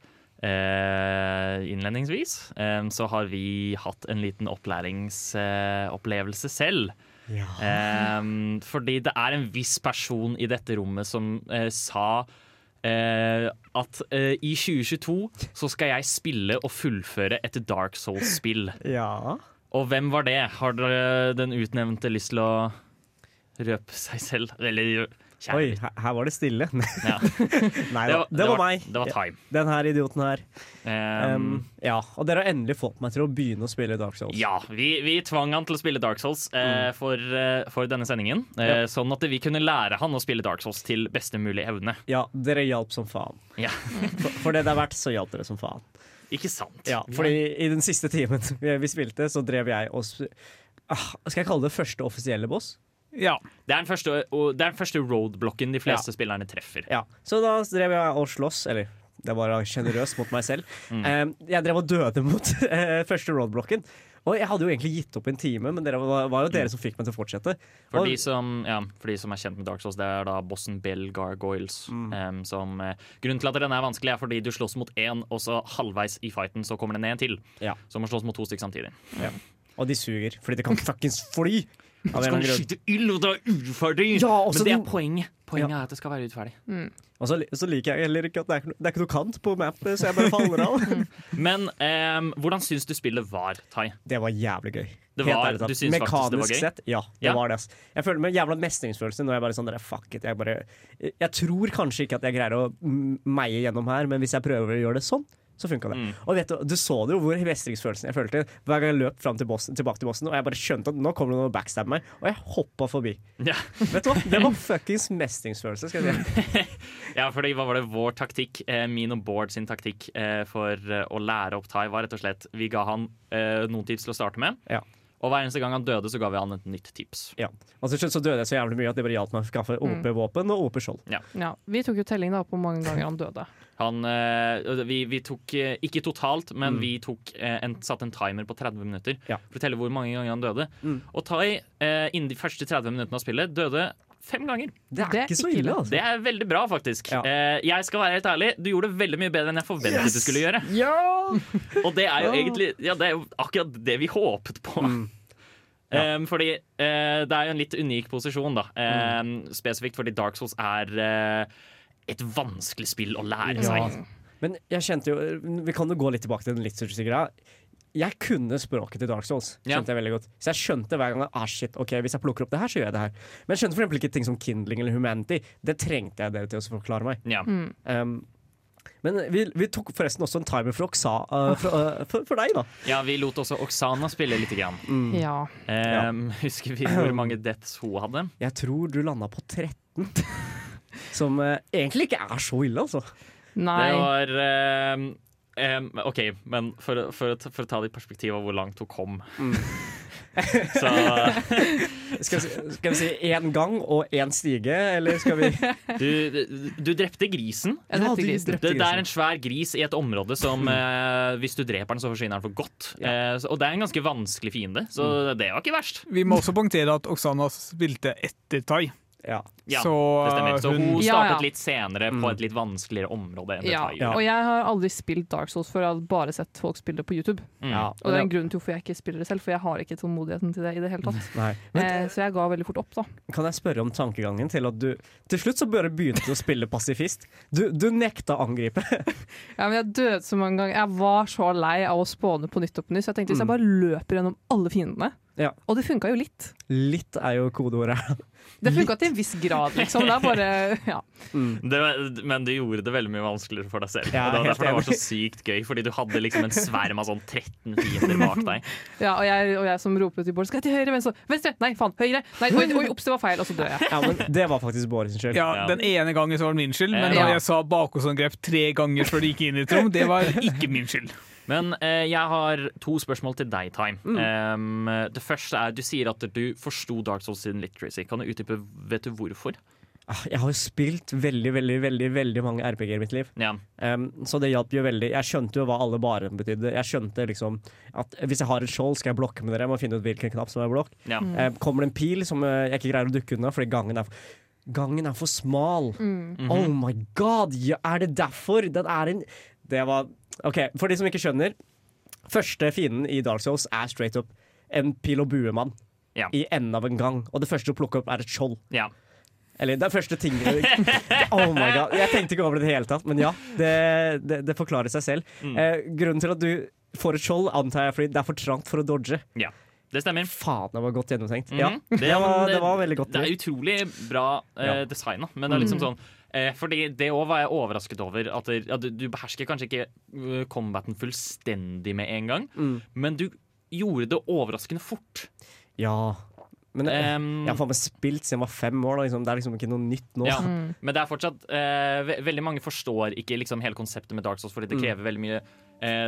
uh, innledningsvis, um, så har vi hatt en liten opplæringsopplevelse selv. Em, fordi det er en viss person i dette rommet som uh, sa eh, at eh, i 2022 så skal jeg spille og fullføre et Dark Souls-spill. Ja. Og hvem var det? Har dere den utnevnte lyst til å røpe seg selv? Eller kjære Oi, her, her var det stille. Ja. Nei da, det, var meg. Det var time. Den her idioten her. Um, Um, ja, og dere har endelig fått meg til å begynne å spille Dark Souls. ja, vi, vi tvang han til å spille Dark Souls eh, for, uh, for denne sendingen. Mm. Ja. Sånn at vi kunne lære han å spille Dark Souls til beste mulig evne. Ja, dere hjalp som faen. Ja, For, for det det er verdt, så hjalp dere som faen. Ikke sant? Ja, fordi i den siste timen vi, vi spilte, så drev jeg og ah, Skal jeg kalle det første offisielle boss? Ja. Det er den første, det den første roadblocken de fleste Ja. spillerne treffer. Ja, Så da drev jeg og sloss, eller det var sjenerøs mot meg selv. Mm. Eh, jeg drev og døde mot eh, første roadblocken. Og jeg hadde jo egentlig gitt opp en time, men det var, var jo dere som fikk meg til å fortsette. For Og- de, som, ja, for de som er kjent med Dark Souls, det er da bossen Bell Gargoyles. Mm. em, som, eh, grunnen til at den er vanskelig, er fordi du slåss mot én, og så halvveis i fighten så kommer det ned en til. Ja. Så må slåss mot to stykker samtidig. Og de suger, fordi de kan fuckings fly! Av kan du grunn. skyte ild, og det er uferdig! Ja, Men det er poenget. Poenget er at det skal være uferdig. Og så, så liker jeg heller ikke at det er, det er ikke noe kant på map, så jeg bare faller av. Men um, hvordan syns du spillet var, Tai? Det var jævlig gøy. Det var- du syns faktisk det var Mekanisk gøy? sett, ja. Det Ja. var det. Jeg føler meg jævla mestringsfølelse når jeg bare sånn fuck it. Jeg, bare, jeg tror kanskje ikke at jeg greier å mm, meie gjennom her, men hvis jeg prøver å gjøre det sånn, så funka det. Mm. Og vet du, du så det jo hvor mestringsfølelsen jeg følte hver gang jeg løp fram til bossen, tilbake til bossen, og jeg bare skjønte at nå kommer det noen og backstabber meg, og jeg hoppa forbi. Ja. Vet du hva? Det var fuckings mestringsfølelse, skal jeg si. ja, for hva var det vår taktikk, eh, min og Bård sin taktikk eh, for eh, å lære opp Tai, var rett og slett Vi ga han eh, noen tid til å starte med. Ja. Og hver eneste gang han døde, så ga vi han et nytt tips. Ja. Og til slutt så døde jeg så jævlig mye at det bare hjalp meg å skaffe OP-våpen og OP-skjold. Ja, vi tok jo telling da på hvor mange ganger han døde. Han, eh, vi, vi tok eh, ikke totalt, men Mm. vi tok eh, en, satte en timer på 30 minutter Ja. for å telle hvor mange ganger han døde. Mm. Og Tai, innen de første 30 minuttene av spillet, døde fem ganger. Det er, Det er ikke så ille, altså. Det er veldig bra, faktisk. Ja. Eh, jeg skal være helt ærlig, du gjorde det veldig mye bedre enn jeg forventet Yes! du skulle gjøre. Ja! Og det er jo egentlig ja, det er jo akkurat det vi håpet på. Mm. Ja. Um, fordi uh, det er jo en litt unik posisjon, da. Um, Mm. Spesifikt fordi Dark Souls er uh, et vanskelig spill å lære Ja. seg. Men jeg kjente jo Vi kan jo gå litt tilbake til den litt literature-greia. Jeg kunne språket til Dark Souls. Ja. Skjønte jeg veldig godt Så jeg skjønte hver gang ah, shit, ok, hvis jeg plukker opp det her, så gjør jeg det her. Men jeg skjønte for eksempel ikke ting som Kindling eller Humanity. Det trengte jeg dere til å forklare meg. Ja. Mm. Um, men vi, vi tok forresten også en timer for, Oksa, uh, for, uh, for, for deg, da. ja, vi lot også Oksana spille lite grann. Mm. Ja. Um, Husker vi hvor mange deaths hun hadde? Jeg tror du landa på 13. Som uh, egentlig ikke er så ille, altså. Nei. Det var em, OK, men for, for, for å ta det i perspektiv av hvor langt hun kom Mm. Så Skal, vi si- skal vi si én gang og én stige, eller skal vi du, du drepte grisen. Ja, drepte du grisen. drepte Det, det er en svær gris i et område som eh, hvis du dreper den, så forsvinner den for godt. Ja. Eh, og det er en ganske vanskelig fiende, så det var ikke verst. Vi må også punktere at Oksana spilte etter Tai. Ja. Ja, så Det stemmer. Så hun hun startet litt senere Mm. på et litt vanskeligere område enn Ja. det Ja. Og jeg har aldri spilt Dark Souls før, jeg har bare sett folk spille det på YouTube. Mm. ja. Og det er en grunn til hvorfor jeg ikke spiller det selv, for jeg har ikke tålmodigheten til det i det hele tatt. Men Eh, så jeg ga veldig fort opp, da. Kan jeg spørre om tankegangen til at du Til slutt så bare begynte å spille pasifist. Du, du nekta å angripe. Ja, men jeg døde så mange ganger. Jeg var så lei av å spåne på nytt og på nytt, så jeg tenkte hvis jeg bare løper gjennom alle fiendene, Ja. Og det funka jo litt. Litt er jo kodeordet. Det funka til en viss grad, liksom. Det er bare ja. Det, men du gjorde det veldig mye vanskeligere for deg selv. Ja, det var derfor det var så sykt gøy, fordi du hadde liksom en sverm av sånn 13 fiender bak deg. ja og, jeg, og jeg som roper til Bård Skal jeg til høyre, venstre? Venstre! Nei, faen, høyre! Nei, oi, oi, ops, det var feil, og så dør jeg. Ja, men det var faktisk Bård sin skyld. Ja, Ja. Den ene gangen så var det min skyld, men da jeg sa bakholdsangrep tre ganger før det gikk inn i et rom, det var ikke min skyld. Men eh, jeg har to spørsmål til deg, Time. Mm. Um, det første er, Du sier at du forsto Dark Souls sin literacy. Kan du utdype vet du hvorfor? Ah, Jeg har jo spilt veldig, veldig, veldig veldig mange RPG-er i mitt liv. Ja. Um, så det hjalp jo veldig. Jeg skjønte jo hva alle barene betydde. Jeg skjønte liksom at hvis jeg har et skjold, skal jeg blokke med dere. Jeg må finne ut hvilken knapp som er blokk. ja. Um, kommer det en pil som uh, jeg ikke greier å dukke unna fordi gangen er for, gangen er for smal. Mhm. Oh my god! Ja, er det derfor? Den er en Det var OK, for de som ikke skjønner. Første fienden i Dark Souls er straight up en pil og buemann. Ja. I enden av en gang. Og det første du plukker opp, er et skjold. ja. Eller det er første tingene Oh my god, Jeg tenkte ikke over det i det hele tatt, men ja. Det, det, det forklarer seg selv. Mm. Eh, grunnen til at du får et skjold, antar jeg fordi det er for trangt for å dodge. Ja. Det stemmer. Faen, det var godt gjennomtenkt. Mhm. Ja, Det- det var, det var veldig godt. Det er utrolig bra eh, designa, men det er liksom sånn eh, Fordi det òg var jeg overrasket over. At, det, at du, du behersker kanskje ikke uh, combaten fullstendig med en gang, Mm. men du gjorde det overraskende fort. Ja. Men det, Um, jeg har faen meg spilt siden jeg var fem år. Da, liksom. Det er liksom ikke noe nytt nå. Ja. Mm. Men det er fortsatt eh, ve Veldig mange forstår ikke liksom hele konseptet med Dark Souls, fordi det Mm. krever veldig mye eh,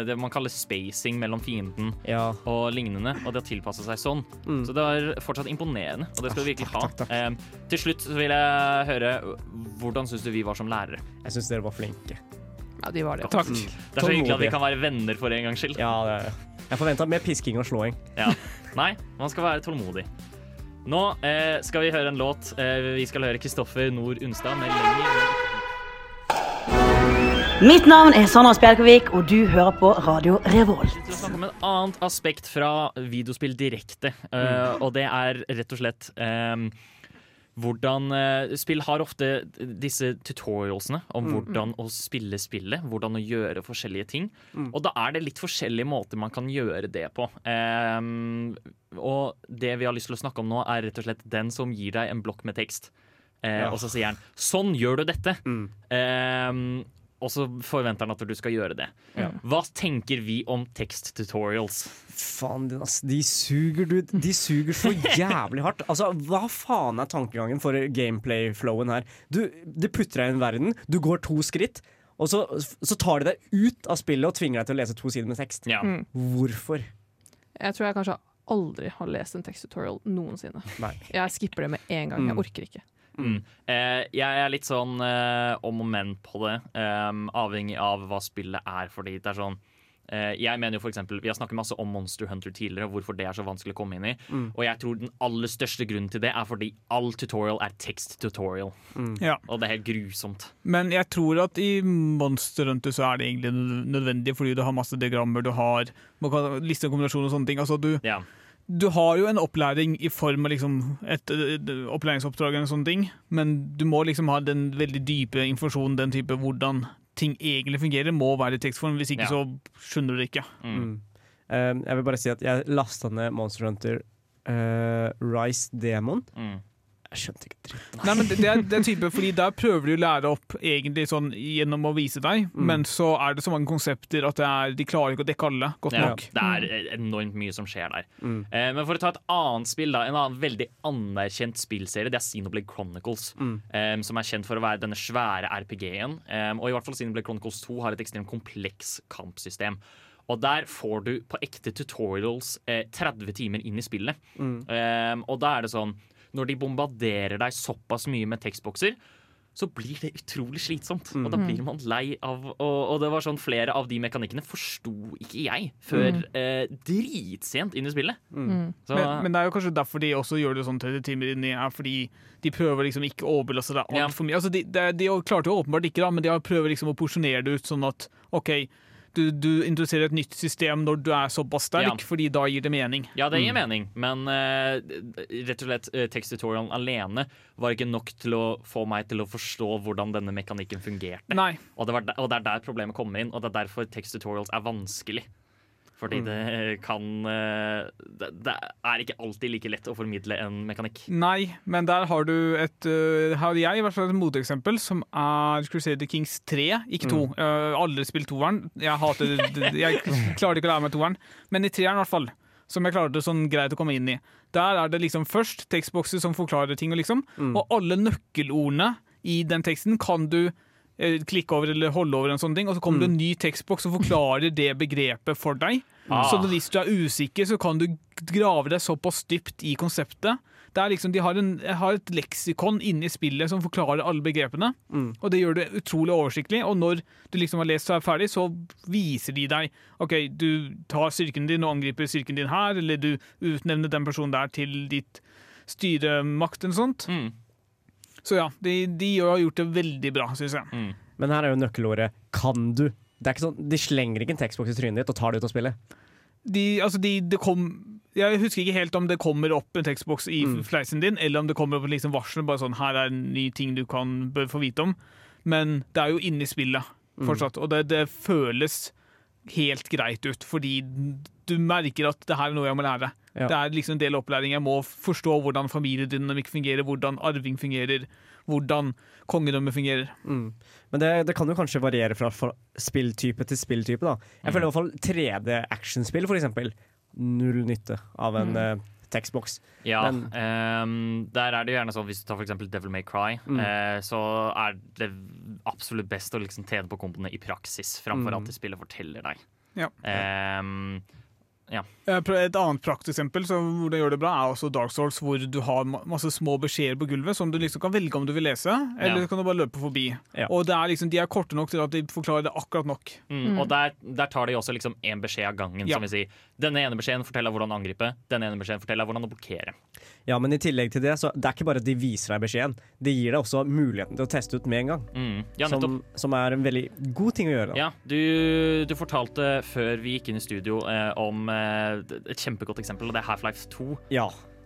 det man kaller spacing mellom fienden Ja. og lignende, og det har tilpassa seg sånn. Mm. Så det var fortsatt imponerende, og det skal du Ah, virkelig ha. takk, takk. Eh, til slutt vil jeg høre hvordan syns du vi var som lærere? Jeg syns dere var flinke. Ja, de var det. Takk. Det er så hyggelig at vi kan være venner for en gangs skyld. Ja, det er, jeg forventa mer pisking og slåing. Ja. Nei, man skal være tålmodig. Nå eh, skal vi høre en låt. Eh, vi skal høre Kristoffer Nord Unstad med 'Lenger'. Mitt navn er Sandra Spjelkavik, og du hører på Radio Revolt. Vi skal snakke om et annet aspekt fra videospill direkte. uh, og det er rett og slett um, hvordan uh, Spill har ofte disse tutorialsene om hvordan å spille spillet. Hvordan å gjøre forskjellige ting. Og da er det litt forskjellige måter man kan gjøre det på. Um, og det vi har lyst til å snakke om nå, er rett og slett den som gir deg en blokk med tekst. Uh, Ja. Og så sier han 'sånn gjør du dette'. Mm. Eh, og så forventer han at du skal gjøre det. Ja. Hva tenker vi om teksttutorials? Faen, din, ass, de suger, du. De suger så jævlig hardt. Altså, Hva faen er tankegangen for gameplay-flowen her? Du, de putter deg i en verden, du går to skritt, og så, så tar de deg ut av spillet og tvinger deg til å lese to sider med tekst. Ja. Mm. Hvorfor? Jeg tror jeg kanskje aldri har lest en teksttutorial noensinne. Nei. Jeg skipper det med en gang. Jeg Mm. orker ikke. Mm. Eh, jeg er litt sånn eh, om og men på det, eh, avhengig av hva spillet er. Fordi det er sånn eh, Jeg mener jo for eksempel, Vi har snakket masse om Monster Hunter tidligere, og hvorfor det er så vanskelig å komme inn i. Mm. Og jeg tror den aller største grunnen til det er fordi all tutorial er tekst-tutorial. Mm. Ja. Og det er helt grusomt. Men jeg tror at i Monster Hunter så er det egentlig nødvendig, fordi du har masse diagrammer, du har man kan liste og kombinasjon og sånne ting. Altså du, Ja. Du har jo en opplæring i form av liksom et, et opplæringsoppdrag eller sånne ting, men du må liksom ha den veldig dype informasjonen, den type hvordan ting egentlig fungerer, må være i tekstform. Hvis ikke Ja. så skjønner du det ikke. Mm. Mm. Um, jeg vil bare si at jeg lasta ned Monster Hunter uh, Rise Demon. Mm. Jeg skjønte ikke dritt. Nei, men det, det, er, det er type, fordi Der prøver de å lære opp egentlig sånn gjennom å vise deg, Mm. men så er det så mange konsepter at det er, de klarer ikke å dekke alle godt Ja, nok. det er enormt mye som skjer der. Mm. Eh, men for å ta et annet spill, da, en annen veldig anerkjent spillserie, det er Xenoblade Chronicles. Mm. eh, som er kjent for å være denne svære RPG-en. eh, og i hvert fall Xenoblade Chronicles 2 har et ekstremt kompleks kampsystem. Og der får du på ekte tutorials eh, 30 timer inn i spillet. Mm. Eh, og da er det sånn Når de bombarderer deg såpass mye med tekstbokser, så blir det utrolig slitsomt. Og da blir man lei av Og, og det var sånn flere av de mekanikkene forsto ikke jeg før Mm. eh, dritsent inn i spillet. Mm. Så, Men, men det er jo kanskje derfor de også gjør det sånn 30 timer inni, her, fordi de prøver liksom ikke å overbelaste deg Ja. altfor mye. Altså de, de, de klarte jo åpenbart ikke, da, men de har prøver liksom å porsjonere det ut sånn at OK, du, du introduserer et nytt system når du er såpass sterk, Ja. fordi da gir det mening. Ja, det gir mening, men uh, rett og slett uh, teksttutorialen alene var ikke nok til å få meg til å forstå hvordan denne mekanikken fungerte. Nei. Og det, var der, og det er der problemet kommer inn, og det er derfor teksttutorials er vanskelig. Fordi det kan eh, det, det er ikke alltid like lett å formidle en mekanikk. Nei, men der har du et uh, har jeg i hvert fall et moteeksempel, som er Crusader Kings 3, ikke 2. Mm. Uh, aldri spilt toeren. Jeg, hater, jeg klarer ikke å lære meg toeren, men i treeren i hvert fall. Som jeg klarte sånn greit å komme inn i. Der er det liksom først tekstbokser som forklarer ting, liksom, Mm. og alle nøkkelordene i den teksten kan du eh, klikke over eller holde over en sånn ting, og så kommer det en ny tekstboks som forklarer det begrepet for deg. Ah. Så hvis du er usikker, så kan du grave deg såpass dypt i konseptet. Det liksom, de har, en, har et leksikon inne i spillet som forklarer alle begrepene. Mm. Og det gjør det utrolig oversiktlig. Og når du liksom har lest og er ferdig, så viser de deg OK, du tar styrken din og angriper styrken din her, eller du utnevner den personen der til ditt styremakt eller sånt. Mm. Så ja, de, de har gjort det veldig bra, syns jeg. Mm. Men her er jo nøkkelordet 'kan du'. Det er ikke sånn, De slenger ikke en tekstboks i trynet ditt og tar det ut av spillet. De, altså de, det kom Jeg husker ikke helt om det kommer opp en tekstboks i Mm. fleisen din, eller om det kommer opp liksom varsel bare sånn her er en ny ting du kan bør få vite om. Men det er jo inne i spillet Mm. og det, det føles helt greit ut, fordi du merker at det her er noe jeg må lære. Ja. Det er liksom en del opplæring. Jeg må forstå hvordan familiedynamikk fungerer, hvordan arving fungerer, hvordan kongedømmet fungerer. Mm. Men det, det kan jo kanskje variere fra, spilltype til spilltype. da. Jeg føler i hvert fall 3D-actionspill, for eksempel. Null nytte av en eh, tekstboks. Ja, Men- ehm, der er det jo gjerne sånn Hvis du tar eksempel Devil May Cry, Mm. uh, så er det absolutt best å liksom tjene på komboene i praksis, framfor Mm. at det spillet forteller deg. Ja. Ehm, ja. Eh, Et annet prakteksempel hvor det gjør det bra, er også Dark Souls, hvor du har masse små beskjeder på gulvet som du liksom kan velge om du vil lese, eller Ja. kan du bare løpe forbi. Ja. Og det er liksom, De er korte nok til at de forklarer det akkurat nok. Mm, Og der, der tar de også liksom én beskjed av gangen. Ja. Som vil si, denne ene beskjeden forteller hvordan angripe, denne ene beskjeden forteller hvordan å blokkere. Ja, men i tillegg til det, så det er ikke bare at de viser deg beskjeden. De gir deg også muligheten til å teste ut med en gang. Mm. Ja, som, som er en veldig god ting å gjøre. Da. Ja, du, du fortalte før vi gikk inn i studio eh, om eh, et kjempegodt eksempel, og det er Half-Life 2. Ja.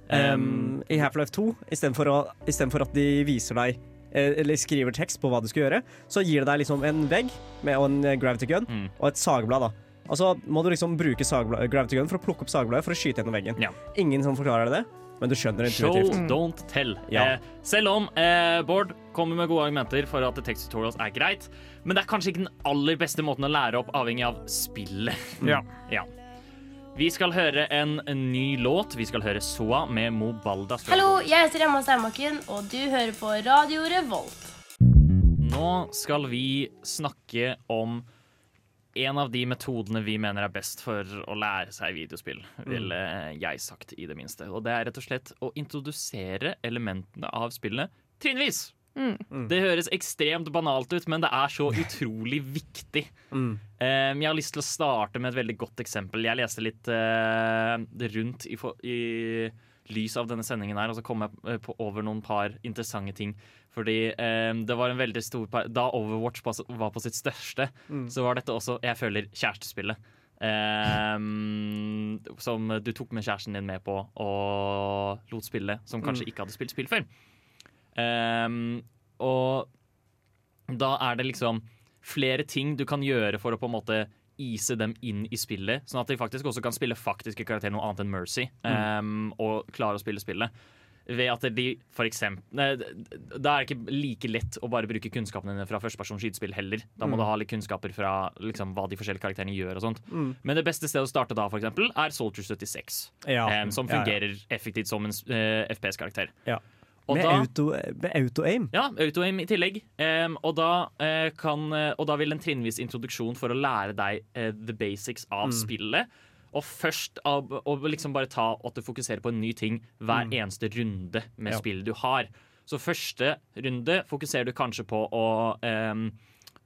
Um, I Half-Life 2, istedenfor at de viser deg eh, eller skriver tekst på hva du skal gjøre, så gir det deg liksom en vegg med, og en eh, gravity gun Mm. og et sagblad. da. Og så må du liksom bruke gravity gun for å plukke opp sagbladet for å skyte gjennom veggen. Ja. Ingen som forklarer det, men du skjønner det Show, intuitivt. don't tell. Ja. Eh, selv om eh, Bård kommer med gode argumenter for at text tutorials er greit, men det er kanskje ikke den aller beste måten å lære opp, avhengig av spillet. Ja. Ja. Vi skal høre en, en ny låt. Vi skal høre Soa med Mobalda. Hallo, jeg heter Emma Steinbakken, og du hører på Radio Revolt. Nå skal vi snakke om en av de metodene vi mener er best for å lære seg videospill, ville jeg sagt i det minste. Og det er rett og slett å introdusere elementene av spillet trinnvis. Mm. Det høres ekstremt banalt ut, men det er så utrolig viktig. Mm. Um, jeg har lyst til å starte med et veldig godt eksempel. Jeg leste litt uh, rundt i, i lys av denne sendingen her, og så kom jeg eh, på, over noen par interessante ting. Fordi eh, det var en veldig stor Da Overwatch var på sitt største, Mm. så var dette også, jeg føler, kjærestespillet. Eh, som du tok med kjæresten din med på og lot spille, som kanskje Mm. ikke hadde spilt spill før. Eh, og da er det liksom flere ting du kan gjøre for å på en måte ise dem inn i spillet, sånn at de faktisk også kan spille faktiske karakterer, noe annet enn Mercy, um, og klare å spille spillet. Ved at de for eksempel nei, Da er det ikke like lett å bare bruke kunnskapene dine fra førstepersons skytespill heller. Da må Mm. du ha litt kunnskaper fra liksom, hva de forskjellige karakterene gjør. og sånt Mm. Men det beste stedet å starte da, for eksempel, er Soldier 76. Ja. Um, som Ja, ja. fungerer effektivt som en uh, FPS-karakter. Ja. Med, auto, med auto-aim. ja, auto-aim i tillegg. Um, og, da, uh, kan, uh, og da vil en trinnvis introduksjon for å lære deg eh, the basics av Mm. spillet. Og først av, og liksom bare ta at du fokuserer på en ny ting hver Mm. eneste runde med Ja. spillet du har. Så første runde fokuserer du kanskje på å eh,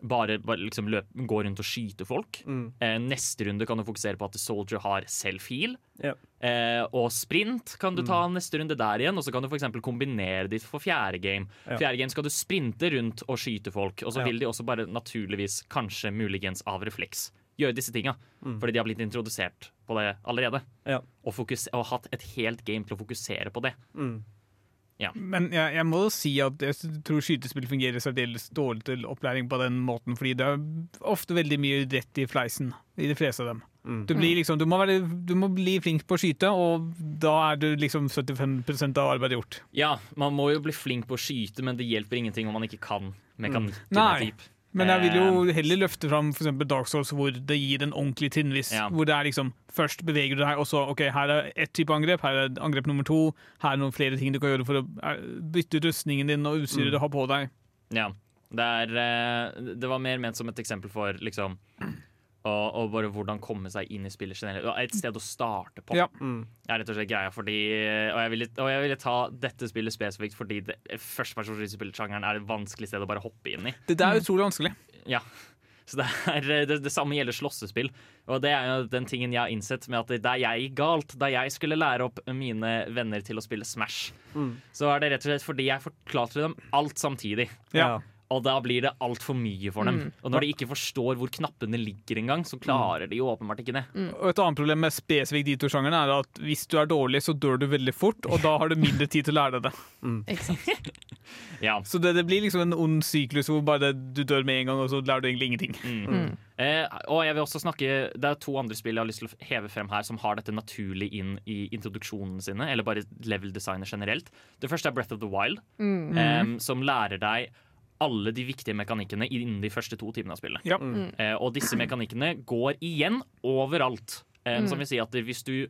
bare, bare liksom løp, gå rundt og skyte folk. Mm. Eh, neste runde kan du fokusere på at The Soldier har self-heal. Ja. Eh, og sprint kan du Mm. ta neste runde der igjen, og så kan du eksempel kombinere ditt for fjerde game. Ja. Fjerde game skal du sprinte rundt og skyte folk, og så Ja. vil de også bare naturligvis, kanskje muligens av refleks, gjøre disse tinga. Mm. Fordi de har blitt introdusert på det allerede. Ja. Og, fokus og hatt et helt game til å fokusere på det. Mm. Men jeg, jeg må si at jeg tror skytespill fungerer særdeles dårlig til opplæring på den måten, fordi det er ofte veldig mye rett i fleisen i de fleste av dem. Mm. Du, blir liksom, du, må være, du må bli flink på å skyte, og da er du liksom 75% av arbeidet gjort. Ja, man må jo bli flink på å skyte, men det hjelper ingenting om man ikke kan mekanikken. Nei. typ. Men jeg vil jo heller løfte fram for Dark Souls, hvor det gir en ordentlig trinnvis. Ja. Hvor det er liksom Først beveger du deg, og så OK, her er ett type angrep, her er angrep nummer to. Her er noen flere ting du kan gjøre for å eh, bytte ut rustningen din og utstyret Mm. du har på deg. Ja. Det, er, eh, det var mer ment som et eksempel for liksom og, og bare hvordan komme seg inn i spillet generelt. Et sted å starte på. Ja. Mm. er rett og slett greia. Fordi, og, jeg ville, og jeg ville ta dette spillet spesifikt fordi det- førstepersonsspillsjangeren er et vanskelig sted å bare hoppe inn i. Det der er utrolig vanskelig. Ja. Så det, er, det, det samme gjelder slåssespill. Og det er jo den tingen jeg har innsett med at da jeg gikk galt, da jeg skulle lære opp mine venner til å spille Smash, Mm. så er det rett og slett fordi jeg forklarte dem alt samtidig. Ja. Og da blir det altfor mye for dem. Mm. Og når de ikke forstår hvor knappene ligger engang, så klarer de jo åpenbart ikke det. Og Et annet problem med spesifikt de to sjangerne er at hvis du er dårlig, så dør du veldig fort, og da har du mindre tid til å lære deg det. Mm. Ja. Så det, det blir liksom en ond syklus hvor bare du dør med en gang, og så lærer du egentlig ingenting. Mm. Eh, og jeg vil også snakke Det er to andre spill jeg har lyst til å heve frem her som har dette naturlig inn i introduksjonene sine, eller bare level-designet generelt. Det første er Breath of the Wild, Mm. eh, som lærer deg alle de viktige mekanikkene innen de første to timene av spillet. Ja. Mm. Eh, og disse mekanikkene går igjen overalt. Eh, Mm. Som vil si at hvis du,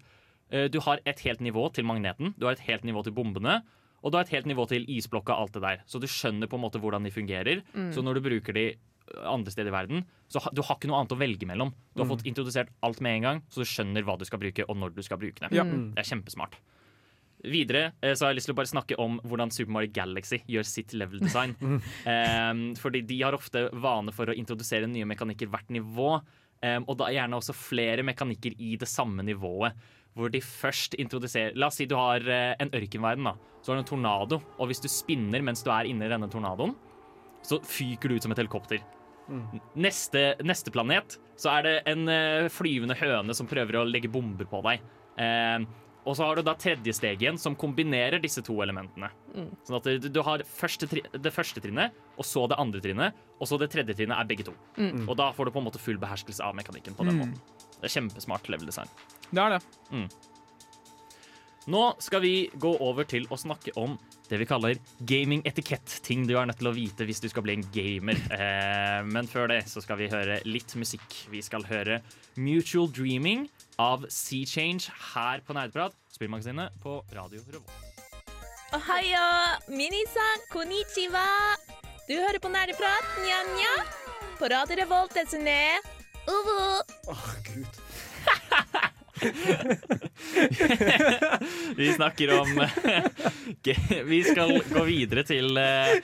eh, du har et helt nivå til magneten, du har et helt nivå til bombene, og du har et helt nivå til isblokka og alt det der. Så du skjønner på en måte hvordan de fungerer. Mm. Så når du bruker de andre steder i verden, så ha, du har ikke noe annet å velge mellom. Du har Mm. fått introdusert alt med en gang, så du skjønner hva du skal bruke, og når du skal bruke det. Ja. Mm. Det er kjempesmart. Videre eh, så har jeg lyst til å bare snakke om hvordan Super Mario Galaxy gjør sitt level design. um, fordi de har ofte vane for å introdusere nye mekanikker hvert nivå. Um, og da gjerne også flere mekanikker i det samme nivået. Hvor de først introduserer La oss si du har eh, en ørkenverden. da Så har du en tornado. Og hvis du spinner mens du er inne i denne tornadoen, så fyker du ut som et helikopter. Neste, neste planet så er det en eh, flyvende høne som prøver å legge bomber på deg. Eh, og så har du da tredje steg igjen, som kombinerer disse to elementene. Mm. Sånn at du, du har første tri det første trinnet, og så det andre trinnet, og så det tredje trinnet er begge to. Mm. Og da får du på en måte full beherskelse av mekanikken på den Mm. måten. Det er kjempesmart level design. Det er det. Nå skal vi gå over til å snakke om det vi kaller gaming-etikett. Ting du er nødt til å vite hvis du skal bli en gamer. Eh, men før det så skal vi høre litt musikk. Vi skal høre Mutual Dreaming av Sea Change her på Nerdprat, spillmagasinet på Radio Revolt. Ohayo, minisan, konnichiwa. Du hører på Nerdeprat, nja-nja. På Radio Revolt, det som er Uvu. Åh, gud. Vi snakker om Vi skal gå videre til eh,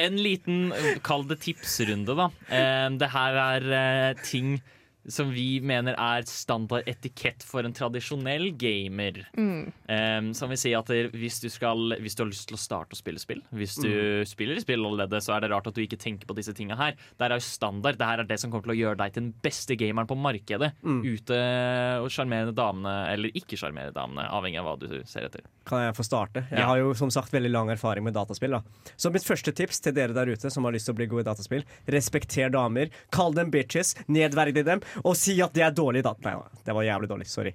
en liten, kall det tipsrunde, da. Eh, Det her er eh, ting som vi mener er standard etikett for en tradisjonell gamer. Mm. Um, som vil si at hvis du, skal, hvis du har lyst til å starte å spille spill Hvis du spiller spill allerede, så er det rart at du ikke tenker på disse tinga her. Det her er jo standard. Det her er det som kommer til å gjøre deg til den beste gameren på markedet. Ute og sjarmerende damene, eller ikke sjarmerende damene, avhengig av hva du ser etter. Kan jeg få starte? Jeg Ja. har jo som sagt veldig lang erfaring med dataspill. da Så mitt første tips til dere der ute som har lyst til å bli gode i dataspill, respekter damer. Kall dem bitches, nedverdig dem, og si at det er dårlig, da. Nei, det var jævlig dårlig. Sorry.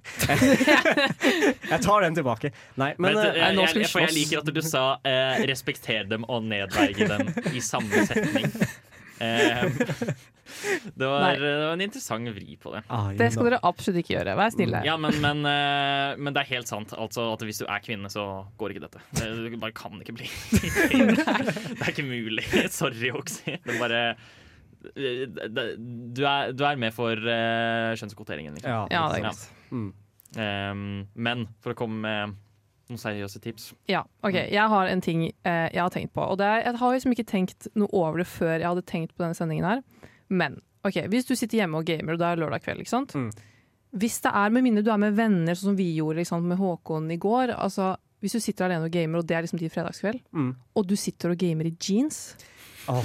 jeg tar den tilbake. Nei, men, Men, eh, jeg, nå jeg, skal vi jeg, for jeg liker at du sa eh, 'respekter dem og nedverge dem' i samme setning. Eh, det, var, det var en interessant vri på det. Ah, Det skal dere absolutt ikke gjøre. Vær snille. Ja, men, men, eh, men det er helt sant. Altså at Hvis du er kvinne, så går ikke dette. Det, du bare kan ikke bli Det er ikke mulig. Sorry, Oxy. Det bare du, er, du er med for uh, kjønnskvoteringen. Liksom. Ja, Ja, det er Ja. Mm. Um, men for å komme med noen seriøse tips Ja, ok. Jeg har en ting uh, jeg har tenkt på. Og det er, jeg har liksom ikke tenkt noe over det før jeg hadde tenkt på denne sendingen her. Men ok, hvis du sitter hjemme og gamer, og det er lørdag kveld, ikke sant. Mm. Hvis det er med mindre du er med venner, sånn som vi gjorde liksom, med Håkon i går. Altså, hvis du sitter alene og gamer, og det er liksom din fredagskveld, Mm. og du sitter og gamer i jeans.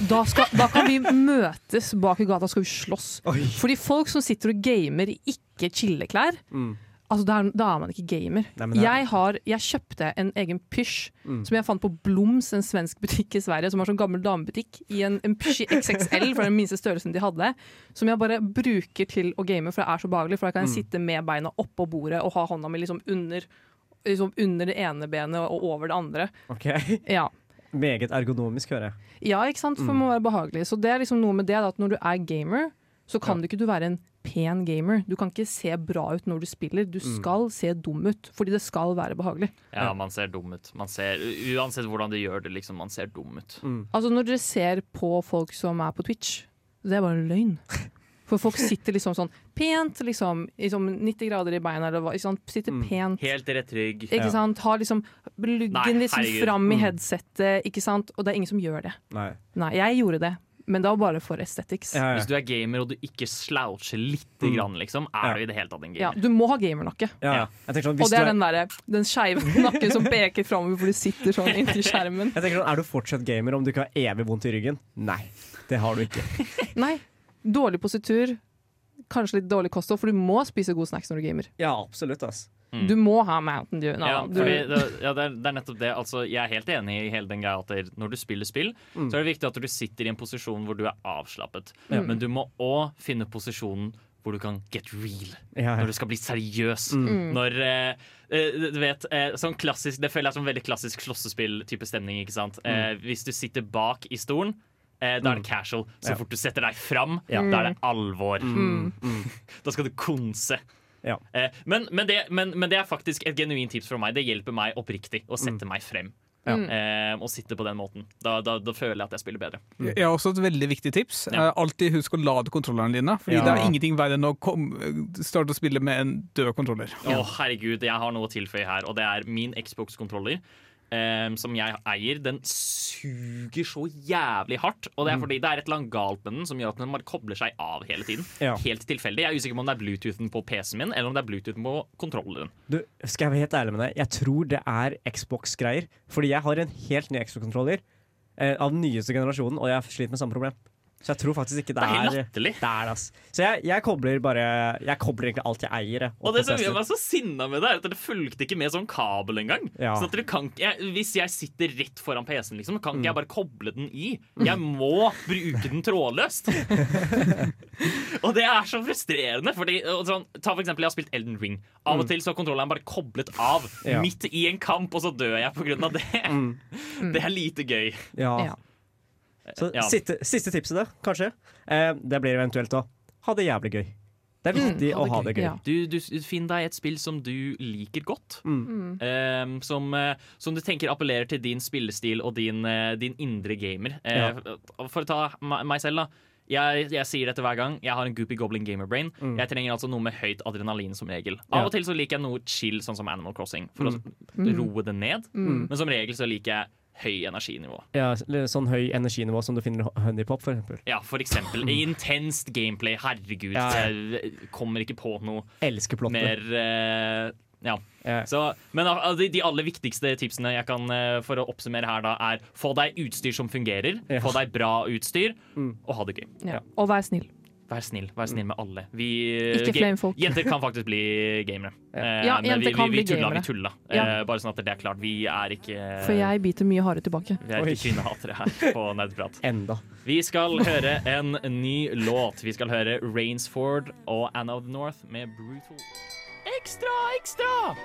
Da, skal, da kan vi møtes bak i gata, skal vi slåss. Oi. Fordi folk som sitter og gamer i ikke chilleklær, Mm. Altså, da er, man ikke gamer. Nei, er- jeg, har, jeg kjøpte en egen pysj Mm. som jeg fant på Bloms, en svensk butikk i Sverige, som har sånn gammel damebutikk, i en, en pysj i XXL, for den minste størrelsen de hadde, som jeg bare bruker til å game, for det er så behagelig. For da kan jeg Mm. sitte med beina oppå bordet og ha hånda mi liksom under, liksom under det ene benet og over det andre. Okay. Ja. Meget ergonomisk, hører jeg. Ja, ikke sant? For det Mm. må være behagelig. Så det er liksom noe med det da, at når du er gamer, så kan du ikke du være en pen gamer. Du kan ikke se bra ut når du spiller. Du Mm. skal se dum ut, fordi det skal være behagelig. Ja, man ser dum ut. Man ser, uansett hvordan du gjør det, liksom, man ser dum ut. Altså Når dere ser på folk som er på Twitch, det er bare løgn. For folk sitter liksom sånn pent, liksom, i sånn 90 grader i beina, eller hva. Liksom. Sitter pent. Helt rett rygg. Ikke sant? Har liksom luggen Nei, litt sånn fram i headsettet, headsetet, ikke sant? Og det er ingen som gjør det. Nei. Nei, jeg gjorde det, men da bare for aesthetics. Hvis du er gamer og du ikke sloucher lite Mm. grann, liksom, er du i det hele tatt en Ja, gamer. du må ha gamernakke. Ja. Sånn, Og det er er... den der, den skeive nakken som peker framover hvor du sitter sånn inntil skjermen. Jeg tenker sånn, Er du fortsatt gamer om du ikke har evig vondt i ryggen? Nei, det har du ikke. Nei. Dårlig positur, kanskje litt dårlig kosthold, for du må spise gode snacks når du gamer. Ja, absolutt. ass. Mm. Du må ha Mountain Dew. No, Ja, du, fordi det, ja, det, er, det er nettopp det. Altså, jeg er helt enig i hele den greia at når du spiller spill, Mm. så er det viktig at du sitter i en posisjon hvor du er avslappet. Ja. Men du må òg finne posisjonen hvor du kan get real. Ja, ja. Når du skal bli seriøs. Mm. Når eh, eh, Du vet, eh, sånn klassisk Det føler jeg er sånn veldig klassisk slåssespill-type stemning. ikke sant? Eh, hvis du sitter bak i stolen, eh, da er det casual. Så Ja. fort du setter deg fram, Ja. da er det alvor. Mm. Da skal du konse. Ja. Eh, men, men, det, men, men det er faktisk et genuint tips fra meg. Det hjelper meg oppriktig å sette meg frem. Ja. Eh, og sitte på den måten. Da, da, da føler jeg at jeg spiller bedre. Jeg har også et veldig viktig tips. Ja. Eh, Alltid husk å lade kontrollerne dine. Fordi Ja. det er ingenting verre enn å kom, starte å spille med en død kontroller. Å, herregud, jeg har noe å tilføye her, og det er min Xbox-kontroller. Eh, som jeg eier, den suger så jævlig hardt. Og det er Mm. fordi det er et eller annet galt med den som gjør at den bare kobler seg av hele tiden. Ja. Helt tilfeldig. Jeg er usikker på om det er Bluetoothen på PC-en min, eller om det er Bluetoothen på kontrolleren. Du, skal jeg være helt ærlig med deg? Jeg tror det er Xbox-greier. Fordi jeg har en helt ny Xbox-kontroller eh, av den nyeste generasjonen, og jeg sliter med samme problem. Så jeg tror faktisk ikke det, Det er Det er latterlig. Det er altså. Så jeg, jeg kobler bare Jeg kobler egentlig alt jeg eier. Og det som gjør meg så sinna med det, er at det fulgte ikke med sånn kabel engang. Ja. Så at dere kan jeg, Hvis jeg sitter rett foran PC-en, liksom, kan Mm. ikke jeg bare koble den i. Jeg må bruke den trådløst. og det er så frustrerende. Fordi, og sånn, ta for eksempel, Jeg har spilt Elden Ring. Av og Mm. til så er kontrolleren bare koblet av Ja. midt i en kamp, og så dør jeg på grunn av det. Mm. Det er lite gøy. Ja. Så Ja. siste, siste tipset, da, kanskje, eh, det blir eventuelt å ha det jævlig gøy. Det er viktig å ha det gøy. Du, du Finn deg et spill som du liker godt. Mm. Eh, som, eh, som du tenker appellerer til din spillestil og din, eh, din indre gamer. Eh, For å ta meg selv, da. Jeg, jeg sier dette hver gang. Jeg har en Goopy Goblin gamer brain. Mm. Jeg trenger altså noe med høyt adrenalin som regel. Ja. Av og til så liker jeg noe chill, sånn som Animal Crossing, for Mm. å roe det ned. Mm. Men som regel så liker jeg høy energinivå. Ja, sånn høy energinivå som du finner i Honeypop, for eksempel. Ja, for eksempel. Intenst gameplay. Herregud, Ja, ja. jeg kommer ikke på noe Elsker plottet. mer uh, ja. Så, men de, de aller viktigste tipsene jeg kan eh, for å oppsummere her, da, er få deg utstyr som fungerer. Ja. Få deg bra utstyr, Mm. og ha det gøy. Ja. Og vær snill. Vær snill vær snill med alle. Vi, Ikke ga- flame folk. Jenter kan faktisk bli gamere. Eh, Ja, men vi, vi, vi bli tulla, vi tulla. Ja. Eh, bare sånn at det er klart. Vi er ikke For jeg biter mye hardere tilbake. vi er ikke kvinnehatere her på Nerdprat. Enda. Vi skal høre en ny låt. Vi skal høre Rainsford og Anna of the North med Brutal. Ekstra, ekstra!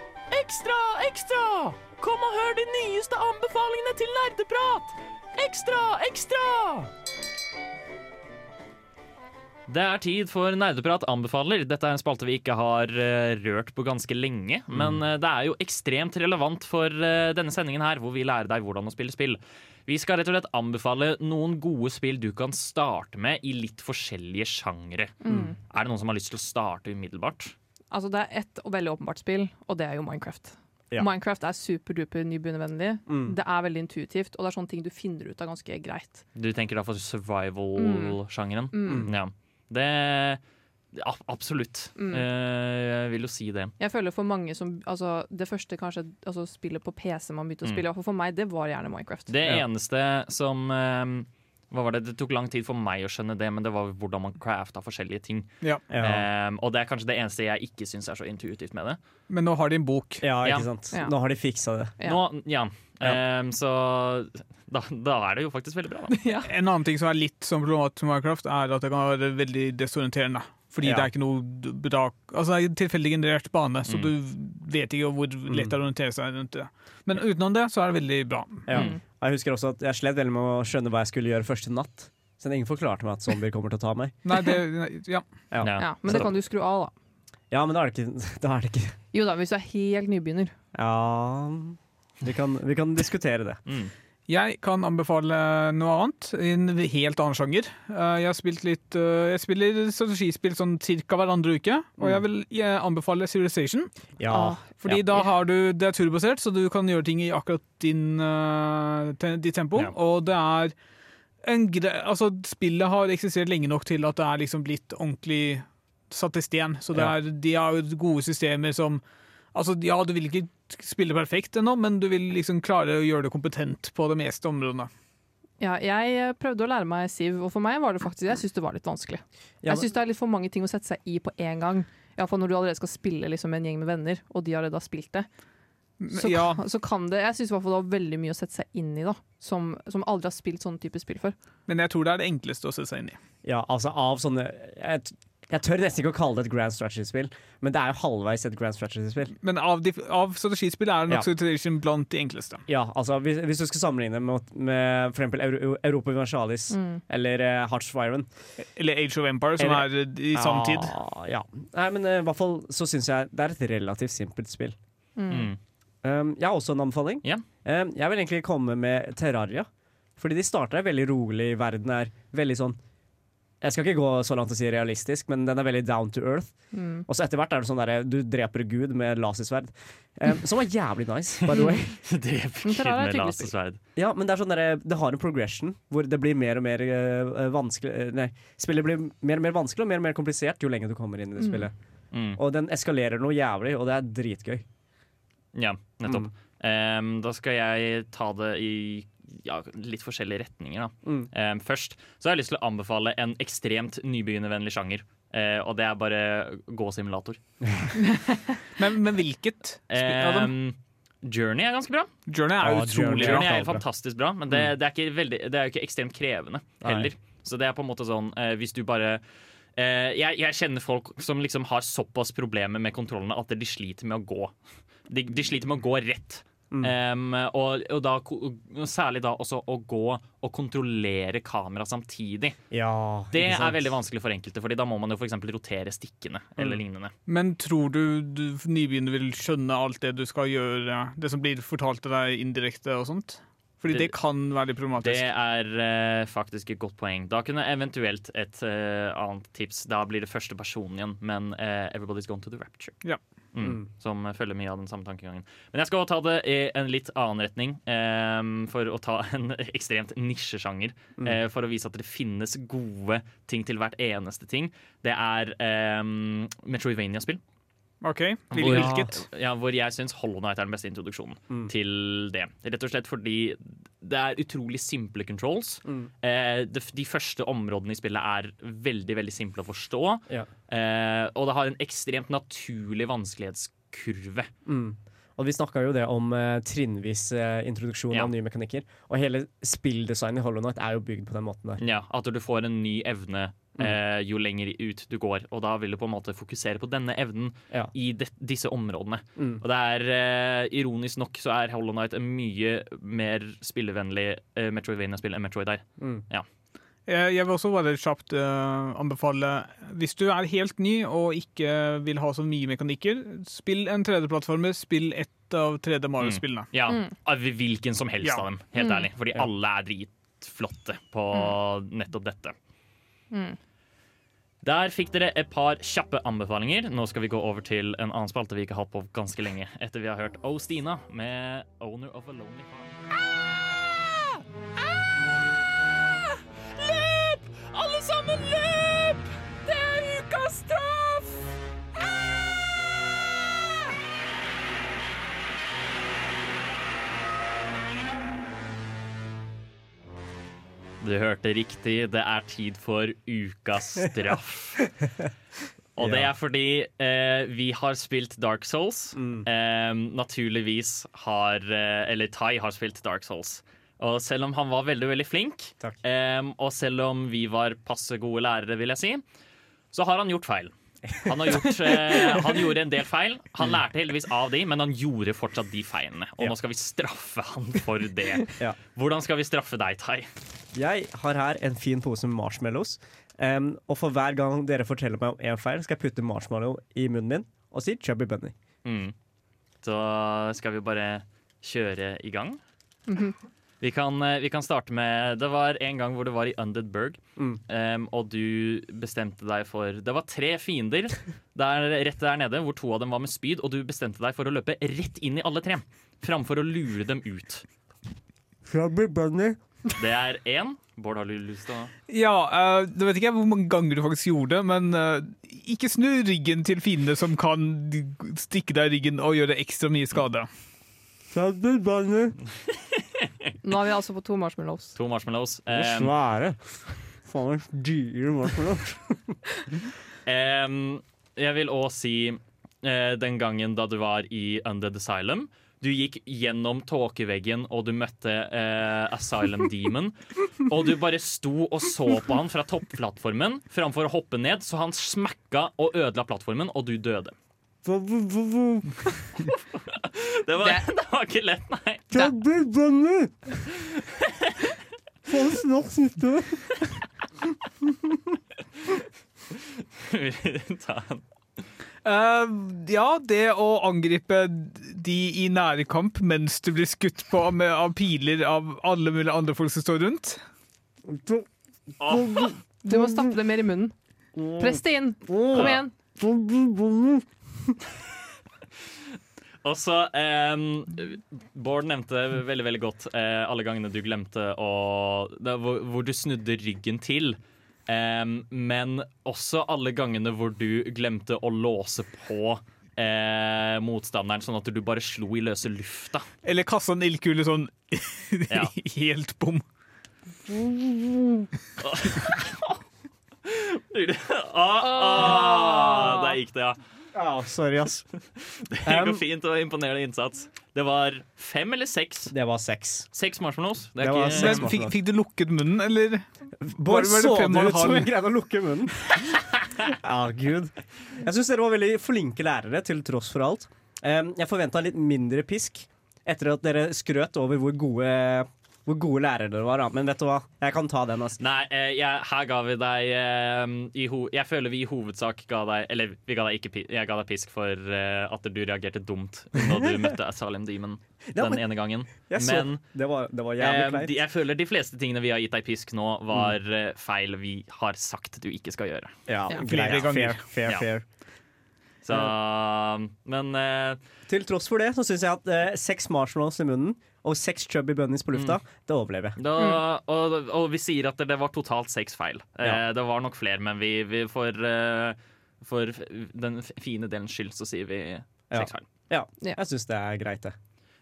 Ekstra, ekstra! Kom og hør de nyeste anbefalingene til nerdeprat! Ekstra, ekstra! Det er tid for Nerdeprat anbefaler. Dette er en spalte vi ikke har eh, rørt på ganske lenge. Men eh, det er jo ekstremt relevant for eh, denne sendingen her, hvor vi lærer deg hvordan å spille spill. Vi skal rett og slett anbefale noen gode spill du kan starte med i litt forskjellige sjangre. Mm. Er det noen som har lyst til å starte umiddelbart? Altså, det er ett og veldig åpenbart spill, og det er jo Minecraft. Ja. Minecraft er superduper nybegynnervennlig. Mm. Det er veldig intuitivt, og det er sånne ting du finner ut av ganske greit. Du tenker da for survival-sjangeren? Mm. Ja. Det ja, Absolutt. Mm. Eh, jeg vil jo si det. Jeg føler for mange som altså, Det første kanskje altså, spillet på PC man begynte å Mm. spille, mm. for meg, det var gjerne Minecraft. Det eneste som, eh, hva var det? det tok lang tid for meg å skjønne det, men det var hvordan man crafta forskjellige ting. Ja. Ehm, og det er kanskje det eneste jeg ikke syns er så intuitivt med det. Men nå har de en bok. Ja, ikke Ja. sant. Ja. Nå har de fiksa det. Ja. Nå, ja. Ehm, så da, da er det jo faktisk veldig bra, da. En annen ting som er litt som problematisk med Minecraft, er at det kan være veldig desorienterende. Fordi Ja. det er ikke noe bra Altså det er en tilfeldig generert bane, så Mm. du vet ikke hvor lett det er å orientere seg rundt det. Men utenom det så er det veldig bra. Ja. Mm. Jeg husker også at jeg slet veldig med å skjønne hva jeg skulle gjøre første natt. Så ingen forklarte meg at zombier kommer til å ta meg. Nei, det Ja. Ja, Ja. Ja, men det kan du skru av, da. ja men da er det ikke, da er det ikke Jo da, hvis du er helt nybegynner. Ja vi kan, vi kan diskutere det. Mm. Jeg kan anbefale noe annet, i en helt annen sjanger. Eh, Jeg har spilt litt eh, Jeg spiller strategispill sånn cirka hverandre uke, og jeg vil eh, anbefale Civilization. Ja. Ah, Fordi Ja. da har du Det er turbasert, så du kan gjøre ting i akkurat din, ditt tempo. Ja. Og det er en gre Altså, spillet har eksistert lenge nok til at det er liksom blitt ordentlig satt i sten. Så det Ja. er, de har gode systemer som Altså, ja, du vil ikke spille perfekt ennå, men du vil liksom klare å gjøre det kompetent på det meste områdene. Ja, jeg eh, prøvde å lære meg Siv, og for meg var det faktisk Jeg syns det var litt vanskelig. Jeg syns det er litt for mange ting å sette seg i på én gang. Iallfall når du allerede skal spille liksom, en gjeng med venner, og de har allerede spilt det. Så, ja, kan, så kan det Jeg syns det var veldig mye å sette seg inn i, da. Som, som aldri har spilt sånn type spill før. men jeg tror det er det enkleste å sette seg inn i. Ja, altså av sånne jeg, jeg tør nesten ikke å kalle det et grand strategy-spill, men det er jo halvveis et grand strategy-spill. Men av, de, av strategispill er nok Ja. Civilization blant de enkleste. Ja, altså hvis, hvis du skal sammenligne med, med for eksempel Euro, Europa Universalis Mm. eller uh, Hearts of Iron Eller Age of Empire, som Eller- er i samtid. tid. Ah, Ja. Nei, men uh, i hvert fall så syns jeg det er et relativt simpelt spill. Mm. Um, jeg har også en anbefaling. Yeah. Um, jeg vil egentlig komme med Terraria. Fordi de starter veldig rolig. Verden er veldig sånn Jeg skal ikke gå så langt og si realistisk, men den er veldig down to earth. Mm. Og så etter hvert er det sånn derre du dreper Gud med lasersverd. Um, som var jævlig nice, by the way. Dreper Gud med lasersverd. Ja, men det er sånn derre Det har en progression hvor det blir mer og mer uh, vanskelig Nei, spillet blir mer og mer vanskelig og mer og mer komplisert jo lenger du kommer inn i det Mm. spillet. Mm. Og den eskalerer noe jævlig, og det er dritgøy. Ja, nettopp. Mm. Um, da skal jeg ta det i ja, litt forskjellige retninger. Mm. Em, først så har jeg lyst til å anbefale en ekstremt nybegynnervennlig sjanger. Uh, og det er bare gåsimulator. Men, men hvilket? Em, Journey er ganske bra. Journey er Ja, utrolig Journey bra. Er fantastisk bra, men det, det, er veldig, det er jo ikke ekstremt krevende heller. Så det er på en måte sånn uh, hvis du bare Uh, jeg, jeg kjenner folk som liksom har såpass problemer med kontrollene at de sliter med å gå. De, de sliter med å gå rett. Mm. Um, og, og da, særlig da også å gå og kontrollere kamera samtidig. Ja, Det er veldig vanskelig for enkelte, Fordi da må man jo f.eks. rotere stikkene eller Mm. lignende. Men tror du, du nybegynner vil skjønne alt det du skal gjøre, det som blir fortalt til deg indirekte og sånt? Fordi det, Det- kan være litt problematisk. Det er uh, faktisk et godt poeng. Da kunne eventuelt et uh, annet tips Da blir det første person igjen, men uh, Everybody's Gone to the Rapture. Ja. Mm, Mm. Som følger mye av den samme tankegangen. Men jeg skal ta det i en litt annen retning, Um, for å ta en ekstremt nisjesjanger. Mm. Uh, for å vise at det finnes gode ting til hvert eneste ting. Det er um, Metroidvania-spill. OK, Hvor, Hvil- hvilket? ja, hvor jeg syns Hollow Night er den beste introduksjonen Mm. til det. Rett og slett fordi det er utrolig simple controls. Mm. Eh, de, de første områdene i spillet er veldig veldig simple å forstå. Ja. Eh, og det har en ekstremt naturlig vanskelighetskurve. Mm. Og vi snakka jo det om eh, trinnvis eh, introduksjon Ja. av nye mekanikker. Og hele spilldesignet i Hollow Knight er jo bygd på den måten der. Ja, At du får en ny evne. Eh, jo lenger ut du går. Og da vil du på en måte fokusere på denne evnen Ja. i de, disse områdene. Mm. Og det er eh, ironisk nok så er Hollow Knight en mye mer spillevennlig eh, Metroidvania-spill enn Metroid er. Mm. Jeg jeg vil også bare kjapt uh, anbefale Hvis du er helt ny og ikke vil ha så mye mekanikker, spill en 3D-plattformer. Spill ett av 3D Mario-spillene. Ja, Mm. hvilken som helst Ja. av dem, helt Mm. ærlig. Fordi alle er dritflotte på nettopp dette. Mm. Der fikk dere et par kjappe anbefalinger. Nå skal vi gå over til en annen spalte vi ikke har hatt på ganske lenge. Etter vi har hørt O Stina med 'Owner of a Lonely Heart'. Løp! Du hørte riktig. Det er tid for ukas straff. Og det er fordi eh, vi har spilt Dark Souls. Mm. Eh, naturligvis har eh, Eller Tai har spilt Dark Souls. Og selv om han var veldig veldig flink, eh, og selv om vi var passe gode lærere, vil jeg si, så har han gjort feil. Han, har gjort, eh, han gjorde en del feil. Han lærte heldigvis av de, men han gjorde fortsatt de feilene. Og Ja. nå skal vi straffe han for det. Ja. Hvordan skal vi straffe deg, Tai? Jeg har her en fin pose med marshmallows. Um, og for hver gang dere forteller meg om én feil, skal jeg putte marshmallow i munnen min og si chubby bunny. Mm. Så skal vi bare kjøre i gang. Vi kan, eh, vi kan starte med Det var en gang hvor det var i Undead Burg, Mm. um, og du bestemte deg for Det var tre fiender der, rett der nede, hvor to av dem var med spyd, og du bestemte deg for å løpe rett inn i alle tre, framfor å lure dem ut. Chubby bunny. Det er én. Bård, har du lyst til å Ja, uh, det vet ikke hvor mange ganger du faktisk gjorde det, men uh, ikke snu ryggen til fiender som kan stikke deg i ryggen og gjøre ekstra mye skade. Nå har vi altså på to marshmallows. To marshmallows. De er svære. Faen, det er dyre marshmallows. um, jeg vil òg si uh, den gangen da du var i Undead Asylum. Du gikk gjennom tåkeveggen, og du møtte eh, Asylum Demon. Og du bare sto og så på han fra toppplattformen framfor å hoppe ned, så han smekka og ødela plattformen, og du døde. Det var, det var ikke lett, nei. Sitter Ta en. Eh, ja, det å angripe de i nærkamp mens du blir skutt på med, av piler av alle mulige andre folk som står rundt. Du må stappe det mer i munnen. Press det inn. Kom igjen. Og så em, Bård nevnte veldig veldig godt eh, alle gangene du glemte å hvor, hvor du snudde ryggen til. Em, men også alle gangene hvor du glemte å låse på eh, motstanderen, sånn at du bare slo i løse lufta. Eller kasta en ildkule sånn Ja. helt bom. ah, ah, der gikk det, ja. Ja, sorry, ass. Det går fint og imponerende innsats. Det var fem eller seks? Det var seks. Seks marshmallows. Det Det er var ikke seks Men fikk, fikk du lukket munnen, eller? Bård Var det så fem det og en ut som halv? en greide å lukke munnen. Ja, gud. Jeg syns dere var veldig flinke lærere, til tross for alt. Jeg forventa litt mindre pisk etter at dere skrøt over hvor gode, hvor gode lærere dere var. da. Men vet du hva, jeg kan ta den. ass. Nei, eh, jeg, her ga vi deg eh, i ho Jeg føler vi i hovedsak ga deg Eller vi ga deg ikke jeg ga deg pisk for eh, at du reagerte dumt da du møtte Asalem Demon Ja, den men- ene gangen. Jeg så, Men det, var, det var de, jeg føler de fleste tingene vi har gitt deg pisk nå, var eh, feil vi har sagt du ikke skal gjøre. Ja, Ja. Flere ganger. Fair, fair, Ja. fair. Så Men eh, Til tross for det så syns jeg at eh, seks marshmallows i munnen og seks chubby bunnies på lufta, det overlever jeg. da, og, og vi sier at det var totalt seks feil. Eh, Ja. det var nok flere, men vi, vi for, eh, for den fine delens skyld så sier vi Ja. seks feil. Ja, Ja. jeg syns det er greit, det.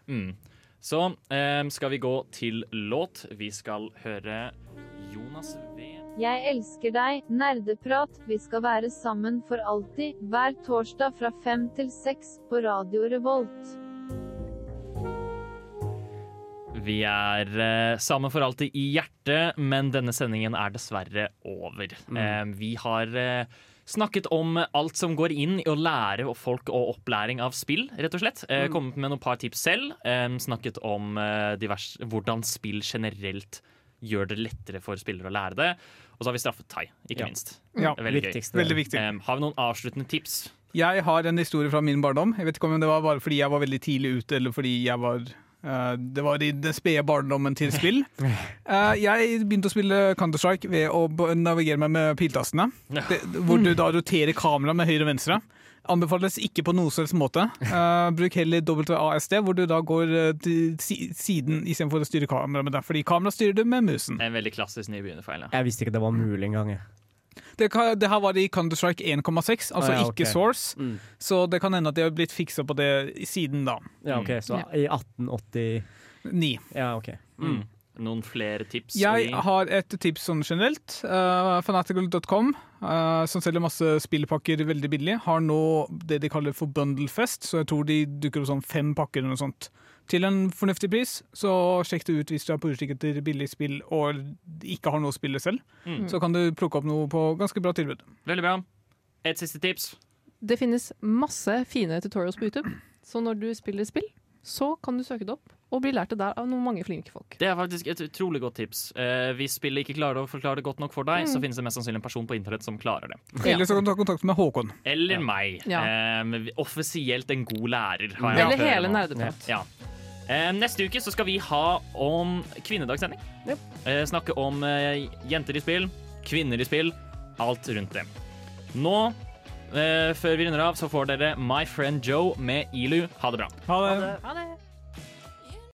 Mm. Så eh, skal vi gå til låt. Vi skal høre Jonas V. Jeg elsker deg, nerdeprat. Vi skal være sammen for alltid, hver torsdag fra fem til seks på Radio Revolt. Vi er eh, sammen for alltid i hjertet, men denne sendingen er dessverre over. Eh, vi har eh, snakket om alt som går inn i å lære folk og opplæring av spill, rett og slett. Eh, kommet med noen par tips selv. Eh, snakket om eh, divers, hvordan spill generelt gjør det lettere for spillere å lære det. Og så har vi straffet Tai, ikke Ja. minst. Ja, veldig gøy. Veldig viktig. Har vi noen avsluttende tips? Jeg har en historie fra min barndom. Jeg vet ikke om det var bare fordi jeg var veldig tidlig ute, eller fordi jeg var det var i den spede barndommen til spill. Eh, jeg begynte å spille Counter-Strike ved å navigere meg med piltastene. Hvor du da roterer kameraet med høyre og venstre. Anbefales ikke på noen som helst måte. Eh, bruk heller WASD, hvor du da går eh, til si siden istedenfor å styre kameraet med deg. Fordi kameraet styrer du med musen. En veldig klassisk nybegynnerfeil. Ja. Jeg visste ikke det var mulig engang. Det, kan, det her var i Counter-Strike 1,6, altså Ah, ja, ikke. Source. Mm. Så det kan hende at de har blitt fiksa på det siden da. Ja, OK, så Ja. i 1889. Ja, OK. Mm. noen flere tips? Jeg har et tips sånn generelt. Uh, Fanatical.com, uh, som selger masse spillpakker veldig billig, har nå det de kaller for Bundlefest, så jeg tror de dukker opp sånn fem pakker eller noe sånt. Til en fornuftig pris, så sjekk det ut hvis du er på utkikk etter billig spill og ikke har noe å spille selv. Mm. Så kan du plukke opp noe på ganske bra tilbud. Veldig bra. Et siste tips. Det finnes masse fine tutorials på YouTube, så når du spiller spill, så kan du søke det opp og bli lært det der av noen mange flinke folk. Det er faktisk et utrolig godt tips. Eh, hvis spillet ikke klarer å forklare det godt nok for deg, Mm. så finnes det mest sannsynlig en person på internett som klarer det. Eller så kan du ta kontakt med Håkon. Eller meg. Ja. Eh, offisielt en god lærer. Har jeg Eller hele. Nerdeprat. Ja. Eh, neste uke så skal vi ha om kvinnedagssending. Eh, snakke om eh, jenter i spill, kvinner i spill, alt rundt det. Nå, eh, før vi runder av, så får dere My Friend Joe med Ilu. Ha det bra. Ha det. Ha det.